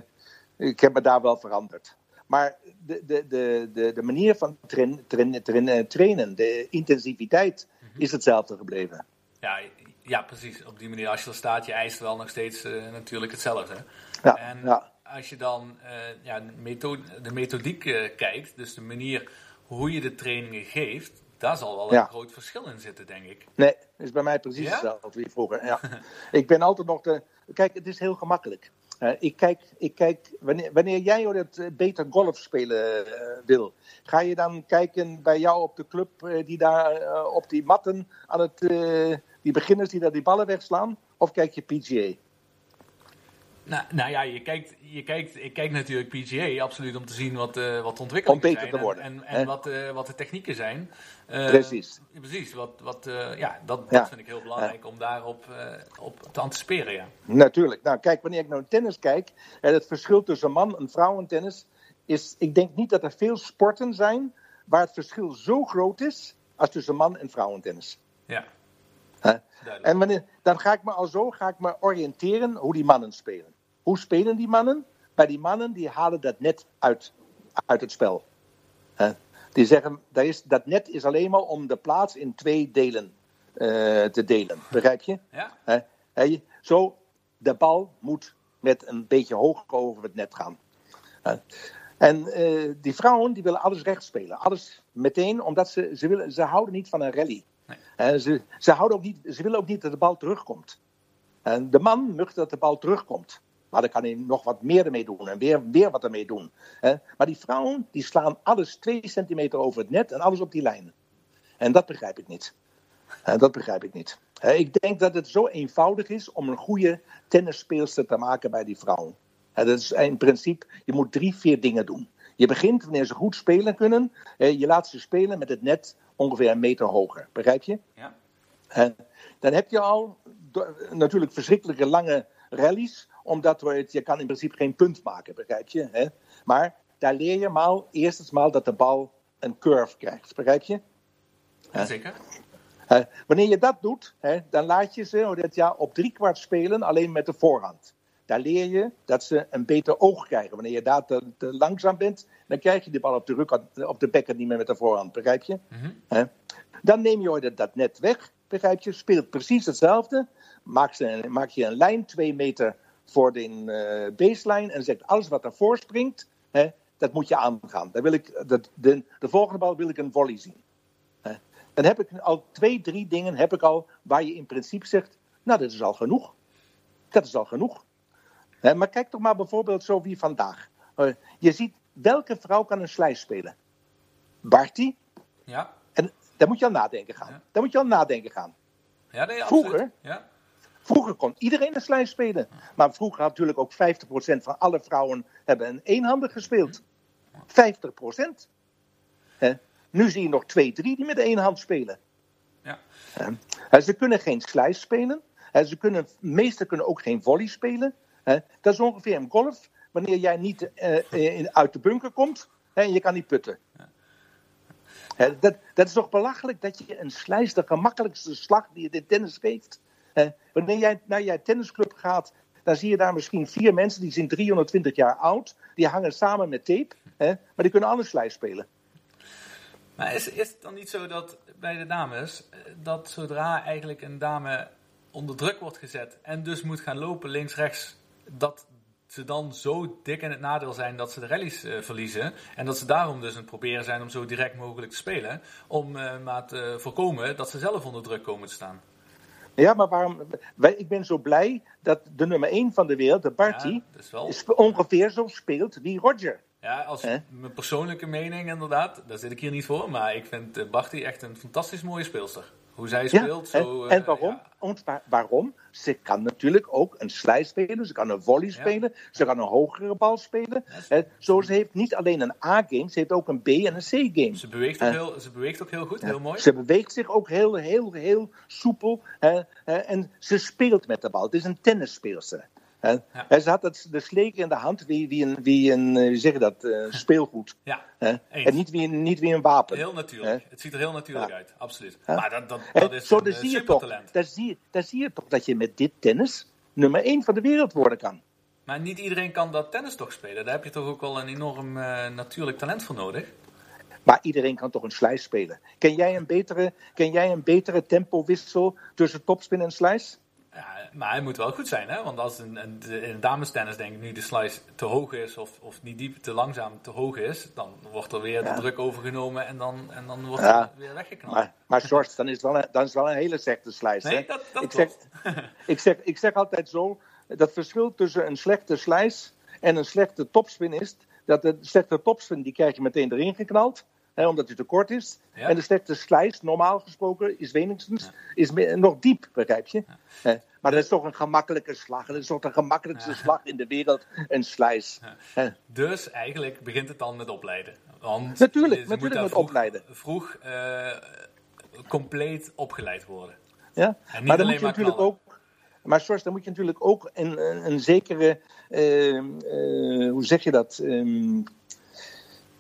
ik heb me daar wel veranderd. Maar de, de, de, de, de manier van train, train, train- trainen, de intensiviteit, is hetzelfde gebleven. Ja, ja, precies. Op die manier, als je er staat, je eist wel nog steeds eh, natuurlijk hetzelfde. Ja, en ja. als je dan eh, ja, de, methode, de methodiek eh, kijkt, dus de manier hoe je de trainingen geeft, daar zal wel Ja. een groot verschil in zitten, denk ik. Nee, is bij mij precies hetzelfde wie vroeger. Ja. ik ben altijd nog de, kijk, het is heel gemakkelijk. Eh, ik kijk, ik kijk wanneer, wanneer jij het eh, beter golf spelen eh, wil, ga je dan kijken bij jou op de club die daar op die matten aan het, die beginners die daar die ballen wegslaan? Of kijk je PGA? Nou, nou ja, je kijkt, je kijkt, ik kijk natuurlijk PGA absoluut om te zien wat, eh wat de ontwikkelingen Om beter zijn te worden, En, en, wat, eh, wat de technieken zijn. Eh, Precies. Precies, wat, wat, ja, dat, Ja. dat vind ik heel belangrijk om daarop op te anticiperen. Ja. Natuurlijk. Nou, kijk, wanneer ik naar tennis kijk, hè, het verschil tussen man- en vrouwentennis is, ik denk niet dat er veel sporten zijn waar het verschil zo groot is als tussen man- en vrouwentennis. Ja, Hè? duidelijk. En wanneer, dan ga ik me al zo ga ik me oriënteren hoe die mannen spelen. Hoe spelen die mannen? Bij die mannen die halen dat net uit, uit het spel. Die zeggen, dat, is, dat net is alleen maar om de plaats in twee delen eh, te delen. Begrijp je? Ja, je- Zo, de bal moet met een beetje hoger over het net gaan. En eh, die vrouwen die willen alles recht spelen. Alles meteen, omdat ze, ze, willen, ze houden niet van een rally. Nee. Ze, ze, houden ook niet, ze willen ook niet dat de bal terugkomt. En de man mag dat de bal terugkomt. Maar dan kan hij nog wat meer ermee doen en weer, weer wat ermee doen. Hè. Maar die vrouwen die slaan alles twee centimeter over het net en alles op die lijn. En dat begrijp ik niet. En dat begrijp ik niet. Ik denk dat het zo eenvoudig is om een goede tennisspeelster te maken bij die vrouwen. Dat is in principe, je moet drie, vier dingen doen. Je begint wanneer ze goed spelen kunnen. Je laat ze spelen met het net ongeveer een meter hoger. Begrijp je? ja. En dan heb je al natuurlijk verschrikkelijke lange rallies, omdat we het, je kan in principe geen punt maken, begrijp je? Hè? Maar daar leer je maar eerstens maal dat de bal een curve krijgt, begrijp je? Ja, zeker. Wanneer je dat doet, hè, dan laat je ze dat, ja, op driekwart spelen alleen met de voorhand. Daar leer je dat ze een beter oog krijgen. Wanneer je daar te, te langzaam bent, dan krijg je de bal op de, ruk, op de bekken niet meer met de voorhand, begrijp je? Hè? Dan neem je ooit dat net weg, begrijp je? Speelt precies hetzelfde. Maak, ze, maak je een lijn twee meter voor de eh, baseline en zegt alles wat daarvoor springt, hè, dat moet je aangaan. Dan wil ik, dat, de, de volgende bal wil ik een volley zien. Hè. Dan heb ik al twee, drie dingen heb ik al waar je in principe zegt, nou dat is al genoeg. Dat is al genoeg. Hè, maar kijk toch maar bijvoorbeeld zo wie vandaag. Eh, je ziet, welke vrouw kan een slijs spelen? Barty, Ja, en daar moet je aan nadenken gaan. Ja. Daar moet je aan nadenken gaan. ja nee, Vroeger? Ja. Vroeger kon iedereen een slijs spelen. Maar vroeger had natuurlijk ook 50% van alle vrouwen hebben een eenhandig gespeeld. 50%. Hè? Nu zie je nog twee, drie die met één hand spelen. Ja. Ze kunnen geen slijs spelen. Ze kunnen, meesten kunnen ook geen volley spelen. Dat is ongeveer een golf. Wanneer jij niet eh, in- uit de bunker komt en je kan niet putten. Dat, dat is toch belachelijk dat je een slijs, de gemakkelijkste slag die je in tennis geeft. Wanneer jij naar je tennisclub gaat, dan zie je daar misschien vier mensen die zijn 320 jaar oud. Die hangen samen met tape, maar die kunnen alle slijs spelen. Maar is, is het dan niet zo dat bij de dames, eh, dat zodra eigenlijk een dame onder druk wordt gezet en dus moet gaan lopen links-rechts, dat ze dan zo dik in het nadeel zijn dat ze de rallies eh, verliezen. En dat ze daarom dus aan het proberen zijn om zo direct mogelijk te spelen. Om eh, maar te voorkomen dat ze zelf onder druk komen te staan. Ja, maar waarom? Wij, ik ben zo blij dat de nummer 1 van de wereld, de Barty, Ja, wel. ongeveer zo speelt wie Roger. Ja, als mijn persoonlijke mening inderdaad, daar zit ik hier niet voor. Maar ik vind eh, Barty echt een fantastisch mooie speelster. Hoe zij speelt, en, zo... en eh, waarom? ja. Waarom? Ze kan natuurlijk ook een slijs spelen, ze kan een volley spelen, ze kan een hogere bal spelen. Zo ze heeft niet alleen een A-game, ze heeft ook een B- en een C-game. Ze beweegt, ook Hè? heel, ze beweegt ook heel goed, heel mooi. Ze beweegt zich ook heel, heel, heel soepel en ze speelt met de bal. Het is een tennisspeelster. Ja. Ze had het, de sleker in de hand wie, wie een, wie een eh, zeg dat, eh, speelgoed. Ja. En niet wie, een- niet wie een wapen. heel natuurlijk. Het ziet er heel natuurlijk Ja. uit, absoluut. Maar dat, dat, dat is zo, een dan eh, zie, je toch, dan, zie, dan zie je toch dat je met dit tennis nummer 1 van de wereld worden kan. Maar niet iedereen kan dat tennis toch spelen. Daar heb je toch ook wel een enorm natuurlijk talent voor nodig. Maar iedereen kan toch een slijs spelen. Ken jij een betere, ken jij een betere tempowissel tussen topspin en slice? Ja, maar hij moet wel goed zijn, hè? Want als een, een, de- in damestennis denk ik nu de slice te hoog is of, of niet diep, te langzaam te hoog is, dan wordt er weer Ja. de druk overgenomen en dan, en dan wordt Ja. het weer weggeknald. Maar, maar George, dan is het wel een, dan is wel een hele slechte slice. Nee, hè? dat- dat ik, zeg, ik, zeg, ik zeg altijd zo, dat verschil tussen een slechte slice en een slechte topspin is dat de slechte topspin die krijg je meteen erin geknald. Hè, omdat hij te kort is. Ja. En de slechte slice, normaal gesproken, is wenigstens is me- nog diep, begrijp je? Maar dat is toch een gemakkelijke slag. Dat is toch de gemakkelijkste slag in de wereld, een slice. Hè. Dus eigenlijk begint het dan met opleiden. Want Natuurlijk, natuurlijk met vroeg, opleiden. Vroeg eh, compleet opgeleid worden. Ja? niet Maar dan moet je maar natuurlijk ook. Maar dan moet je natuurlijk ook een, een, een zekere. eh, eh, hoe zeg je dat? Ehm,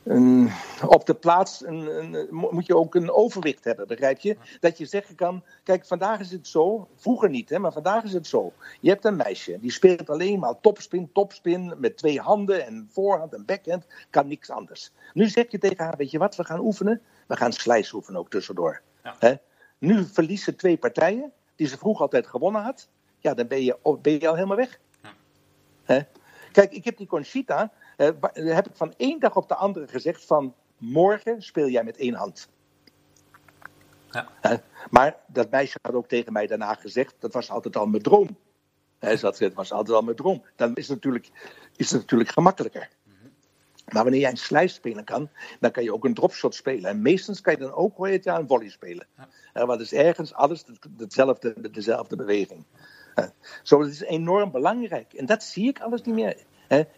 een- op de plaats een, een- mo- moet je ook een overwicht hebben, begrijp je? Dat je zeggen kan: kijk, vandaag is het zo, vroeger niet, hè, maar vandaag is het zo. Je hebt een meisje die speelt alleen maar topspin, topspin met twee handen en voorhand en backhand, kan niks anders. Nu zeg je tegen haar: weet je wat, we gaan oefenen? We gaan slice oefenen ook tussendoor. Ja. Hè? Nu verliest ze twee partijen die ze vroeger altijd gewonnen had. Ja, dan ben je, ben je al helemaal weg. Hè? Kijk, ik heb die Conchita, wa- heb ik van één dag op de andere gezegd van morgen speel jij met één hand. Ja. Maar dat meisje had ook tegen mij daarna gezegd, dat was altijd al mijn droom. Had gezegd, dat was altijd al mijn droom. Dan is het natuurlijk, is het natuurlijk gemakkelijker. Maar wanneer jij een slice spelen kan, dan kan je ook een dropshot spelen. En meestens kan je dan ook, het, ja, een volley spelen. Ja. want het is ergens alles het- hetzelfde, dezelfde beweging. Zo, dat is enorm belangrijk. En dat zie ik alles niet meer.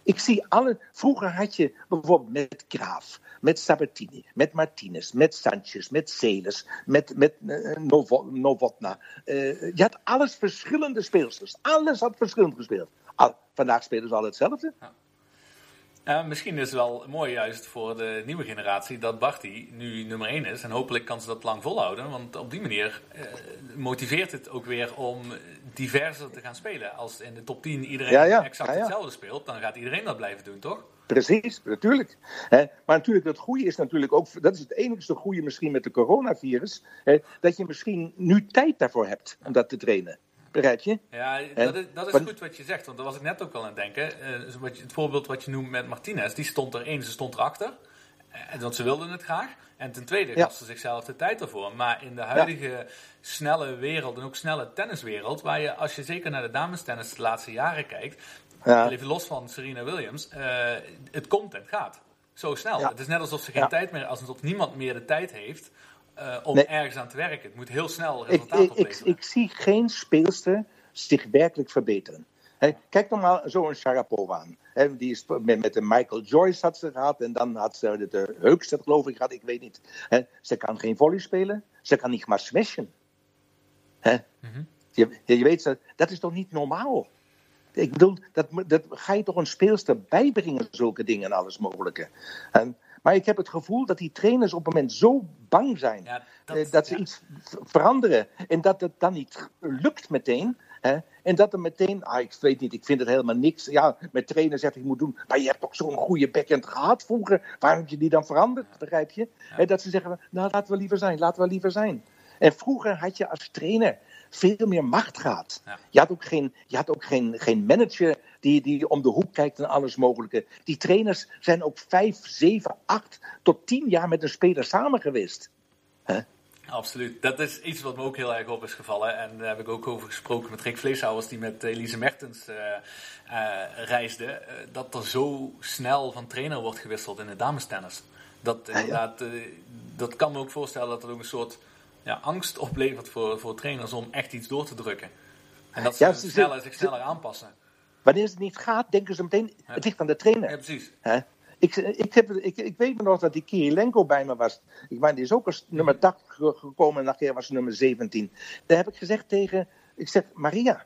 Ik zie alle. Vroeger had je bijvoorbeeld met Graaf, met Sabatini, met Martinez, met Sanchez, met Celes, met, met eh, Novo- Novotna. Eh, je had alles verschillende speelsters. Alles had verschillend gespeeld. Al, vandaag spelen ze al hetzelfde. Misschien is het wel mooi juist voor de nieuwe generatie dat Barty nu nummer 1 is. En hopelijk kan ze dat lang volhouden. Want op die manier eh, motiveert het ook weer om diverser te gaan spelen. Als in de top 10 iedereen Ja, ja. exact Ja, ja. hetzelfde speelt, dan gaat iedereen dat blijven doen, toch? Precies, natuurlijk. Maar natuurlijk, het goede is natuurlijk ook, dat is het enigste goede misschien met de coronavirus, dat je misschien nu tijd daarvoor hebt om dat te trainen. Begrijp je? Ja, En- dat is, dat is goed wat je zegt, want daar was ik net ook al aan het denken. Eh, wat je, het voorbeeld wat je noemt met Martinez, die stond er één, ze stond erachter. Eh, want ze wilden het graag. En ten tweede Ja. gaf ze zichzelf de tijd ervoor. Maar in de huidige snelle wereld en ook snelle tenniswereld, waar je, als je zeker naar de damestennis de laatste jaren kijkt, Ja. even los van Serena Williams, eh, het komt en gaat. Zo snel. Het is net alsof ze geen tijd meer, alsof niemand meer de tijd heeft eh, om Nee. ergens aan te werken. Het moet heel snel Ik, resultaat ik, ik, opleveren. ik zie geen speelster zich werkelijk verbeteren. Kijk nog maar zo'n Sharapova aan. Die is met, met de Michael Joyce had ze gehad en dan had ze de, de geloof ik gehad, ik weet niet. Ze kan geen volley spelen, ze kan niet maar smashen. Hè? je, je weet, dat is toch niet normaal? Ik bedoel, dat, dat ga je toch een speelster bijbrengen, zulke dingen en alles mogelijke. En, maar ik heb het gevoel dat die trainers op het moment zo bang zijn Ja, dat, ze ja. iets veranderen en dat het dan niet lukt meteen. Hè? En dat er meteen, ah, ik weet niet, ik vind het helemaal niks. Ja, met trainer zegt ik moet doen, maar je hebt toch zo'n goede backhand gehad vroeger. Waarom heb je die dan veranderd, begrijp je? En dat ze zeggen, nou laten we liever zijn, laten we liever zijn. En vroeger had je als trainer veel meer macht gehad. Ja. Je had ook, geen, je had ook geen, geen manager die, die om de hoek kijkt en alles mogelijke. Die trainers zijn ook vijf, zeven, acht tot tien jaar met een speler samen geweest. Absoluut. Dat is iets wat me ook heel erg op is gevallen. En daar heb ik ook over gesproken met Rick Vleeshouwers, die met Elise Mertens eh, eh, reisde. eh, dat er zo snel van trainer wordt gewisseld in de damestennis. Dat, ja. inderdaad, eh, dat kan me ook voorstellen dat het ook een soort ja, angst oplevert voor, voor trainers om echt iets door te drukken. En dat ze, Ja, ze- sneller, zich sneller aanpassen. Wanneer het niet gaat, denken ze meteen, het ligt aan de trainer. Ja, precies. Hè? Ik, ik, heb, ik, ik weet me nog dat die Kirilenko bij me was. Ik meen, die is ook als nummer 80 ge- gekomen en nachher was ze nummer 17. Daar heb ik gezegd tegen, ik zeg, Maria,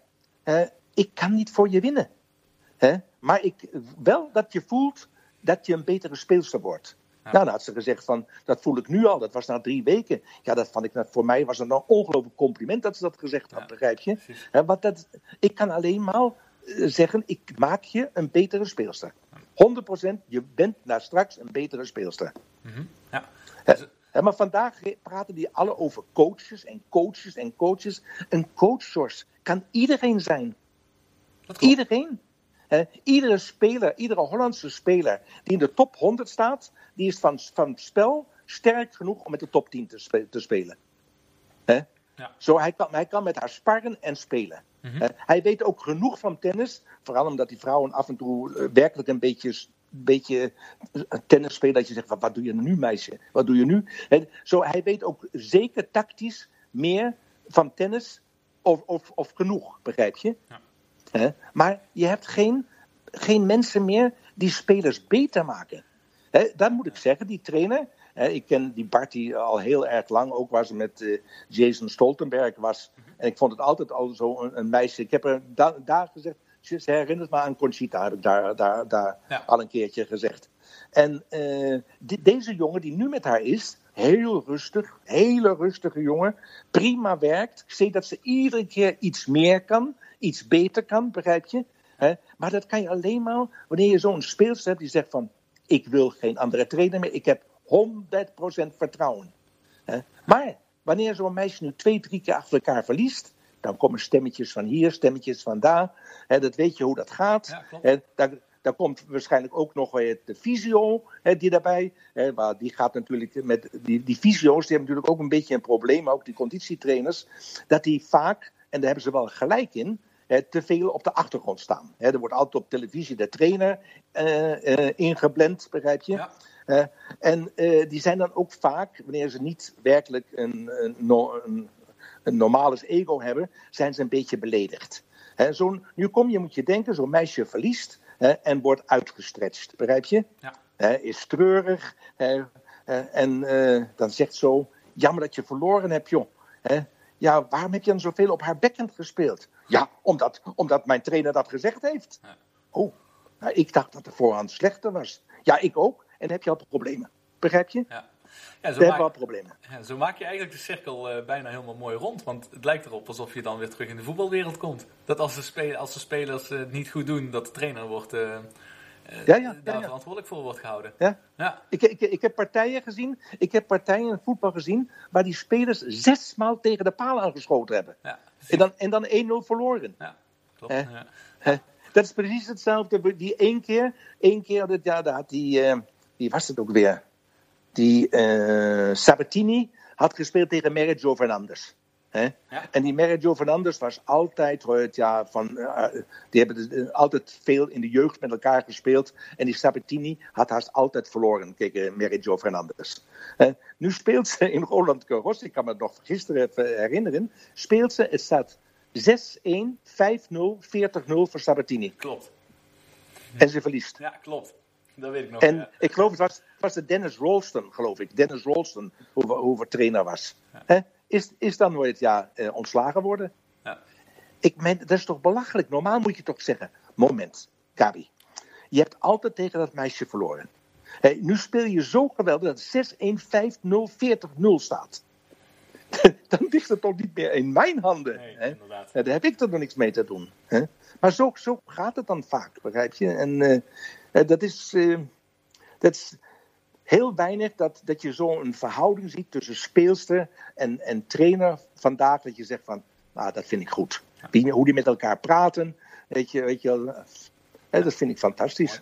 ik kan niet voor je winnen. Hè? Maar ik, wel dat je voelt dat je een betere speelster wordt. Ja. Nou, dan had ze gezegd van, dat voel ik nu al, dat was na drie weken. Ja, dat vond ik, dat voor mij was een ongelooflijk compliment dat ze dat gezegd had, Ja, begrijp je? Hè, want dat, ik kan alleen maar zeggen, ik maak je een betere speelster. 100% je bent naar straks een betere speelster. Ja. Hè, Dus- maar vandaag praten die alle over coaches en coaches en coaches. Een coach, George, kan iedereen zijn. Iedereen. Iedere speler, iedere Hollandse speler die in de top 100 staat, die is van, van spel sterk genoeg om met de top 10 te, spe- te spelen. Ja. Zo, hij, kan, hij kan met haar sparren en spelen. Eh, hij weet ook genoeg van tennis, vooral omdat die vrouwen af en toe eh, werkelijk een beetje, beetje eh, tennis spelen. Dat je zegt, wat, wat doe je nu meisje? Wat doe je nu? Zo, hij weet ook zeker tactisch meer van tennis of, of, of genoeg, begrijp je? Ja. Maar je hebt geen, geen mensen meer die spelers beter maken. Hè, dat moet ik zeggen, die trainer. Hè, ik ken die Bart die al heel erg lang ook was met eh, Jason Stoltenberg was. En ik vond het altijd al zo een, een meisje. Ik heb er da- daar gezegd, ze herinnert me aan Conchita, heb ik daar, daar, daar Ja. al een keertje gezegd. En eh, deze jongen die nu met haar is, heel rustig, hele rustige jongen, prima werkt. Ik zie dat ze iedere keer iets meer kan, iets beter kan, begrijp je? Maar dat kan je alleen maar wanneer je zo'n speelster hebt die zegt van, ik wil geen andere trainer meer, ik heb 100% vertrouwen. Hè? Maar wanneer zo'n meisje nu twee, drie keer achter elkaar verliest, dan komen stemmetjes van hier, stemmetjes van daar. Hè, dat weet je hoe dat gaat. Ja, daar komt waarschijnlijk ook nog weer de hè, die daarbij. Hè, maar die gaat natuurlijk met die, die fysio's, die hebben natuurlijk ook een beetje een probleem, ook die conditietrainers, dat die vaak, en daar hebben ze wel gelijk in, te veel op de achtergrond staan. Er wordt altijd op televisie de trainer eh, eh, ingeblend, begrijp je? Ja. En eh, die zijn dan ook vaak, wanneer ze niet werkelijk een, een, no- een, een normales ego hebben, zijn ze een beetje beledigd. Zo'n, nu kom je, moet je denken, zo'n meisje verliest en wordt uitgestretched, begrijp je? Ja. Is treurig en eh, dan zegt zo, jammer dat je verloren hebt, joh. Ja, waarom heb je dan zoveel op haar backhand gespeeld? Ja, omdat, omdat mijn trainer dat gezegd heeft. Ja. Oh, nou, ik dacht dat de voorhand slechter was. Ja, ik ook. En dan heb je al problemen. Begrijp je? Ja. Ja, zo, maak, ja, zo maak je eigenlijk de cirkel eh, bijna helemaal mooi rond. Want het lijkt erop alsof je dan weer terug in de voetbalwereld komt. Dat als de, spe- als de spelers eh, het niet goed doen, dat de trainer wordt, eh, eh, Ja, ja, ja, daar ja. verantwoordelijk voor wordt gehouden. Ja? Ja, Ik, ik, ik heb partijen gezien, ik heb partijen in voetbal gezien, waar die spelers zesmaal tegen de paal aangeschoten hebben. ja, En dan, en dan 1-0 verloren. ja klopt. Ja. Dat is precies hetzelfde. Die één keer, één keer jaar, daar had die, eh, wie was het ook weer? Die eh, Sabatini had gespeeld tegen Meriggio Fernandes. Hè? Ja. En die Meriggio Fernandes was altijd, het, ja, van, eh, die hebben eh, altijd veel in de jeugd met elkaar gespeeld. En die Sabatini had haast altijd verloren tegen Meriggio Fernandes. Hè? nu speelt ze in Roland Garros, ik kan me het nog gisteren herinneren, speelt ze, het staat 6-1, 5-0, 40-0 voor Sabatini. Klopt. En ze verliest. Ja, klopt. Dat weet ik nog. En ja. ik geloof, het was, het was de Dennis Rolston, geloof ik. Dennis Rolston, hoe, hoe we trainer was. Is, is dan nooit ja, eh, ontslagen worden? Ja. Ik meen, dat is toch belachelijk? Normaal moet je toch zeggen: Moment, Gabi. Je hebt altijd tegen dat meisje verloren. Hè, nu speel je zo geweldig dat het 6-1, 5-0, 40-0 staat. Dan ligt het toch niet meer in mijn handen. Nee, hè? daar heb ik er nog niks mee te doen. Hè? Maar zo, zo gaat het dan vaak, begrijp je? En eh, dat, is, eh, dat is heel weinig dat, dat je zo'n verhouding ziet tussen speelster en, en trainer vandaag. Dat je zegt van, nou, dat vind ik goed. Die, hoe die met elkaar praten, weet je, weet je wel. eh, dat vind ik fantastisch.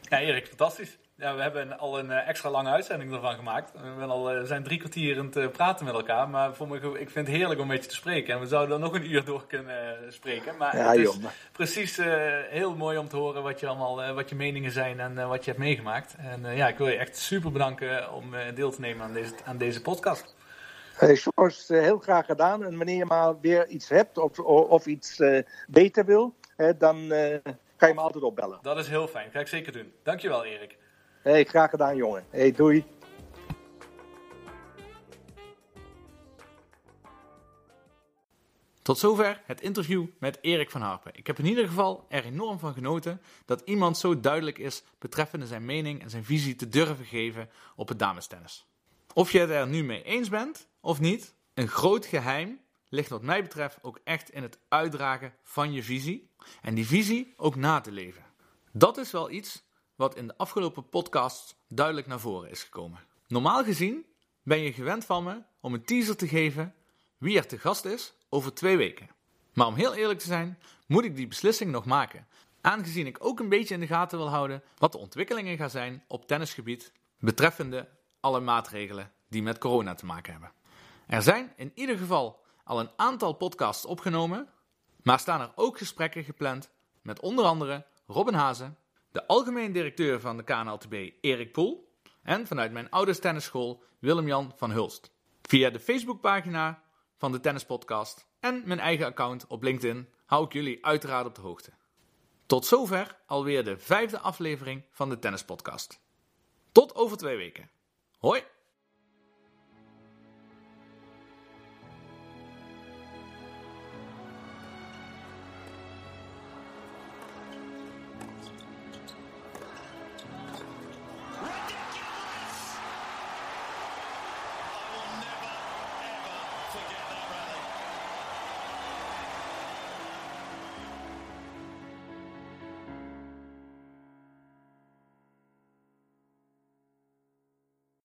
Ja, Erik, fantastisch. Ja, we hebben al een eh, extra lange uitzending ervan gemaakt. We al, eh, zijn drie kwartier aan het eh, praten met elkaar. Maar voor me, ik vind het heerlijk om met je te spreken. En we zouden er nog een uur door kunnen spreken. Maar Ja, het is joh, precies heel mooi om te horen wat je, allemaal, wat je meningen zijn en wat je hebt meegemaakt. En ja, ik wil je echt super bedanken om deel te nemen aan deze, aan deze podcast. Hey, eh, heel graag gedaan. En wanneer je maar weer iets hebt of, of iets beter wil, hè, dan kan je me altijd opbellen. Dat is heel fijn. Ga ik zeker doen. Dankjewel, Erik. Hey, graag gedaan, jongen. Hey, doei. Tot zover het interview met Erik van Harpen. Ik heb in ieder geval er enorm van genoten dat iemand zo duidelijk is betreffende zijn mening en zijn visie te durven geven op het damestennis. Of je het er nu mee eens bent of niet, een groot geheim ligt wat mij betreft ook echt in het uitdragen van je visie en die visie ook na te leven. Dat is wel iets wat in de afgelopen podcast duidelijk naar voren is gekomen. Normaal gezien ben je gewend van me om een teaser te geven wie er te gast is over twee weken. Maar om heel eerlijk te zijn, moet ik die beslissing nog maken. Aangezien ik ook een beetje in de gaten wil houden wat de ontwikkelingen gaan zijn op tennisgebied betreffende alle maatregelen die met corona te maken hebben. Er zijn in ieder geval al een aantal podcasts opgenomen, Maar staan er ook gesprekken gepland met onder andere Robin Hazen, de algemeen directeur van de KNLTB Erik Poel en vanuit mijn ouders tennisschool Willem-Jan van Hulst. Via de Facebookpagina van de Tennispodcast en mijn eigen account op LinkedIn hou ik jullie uiteraard op de hoogte. Tot zover alweer de vijfde aflevering van de Tennispodcast. Tot over twee weken. Hoi!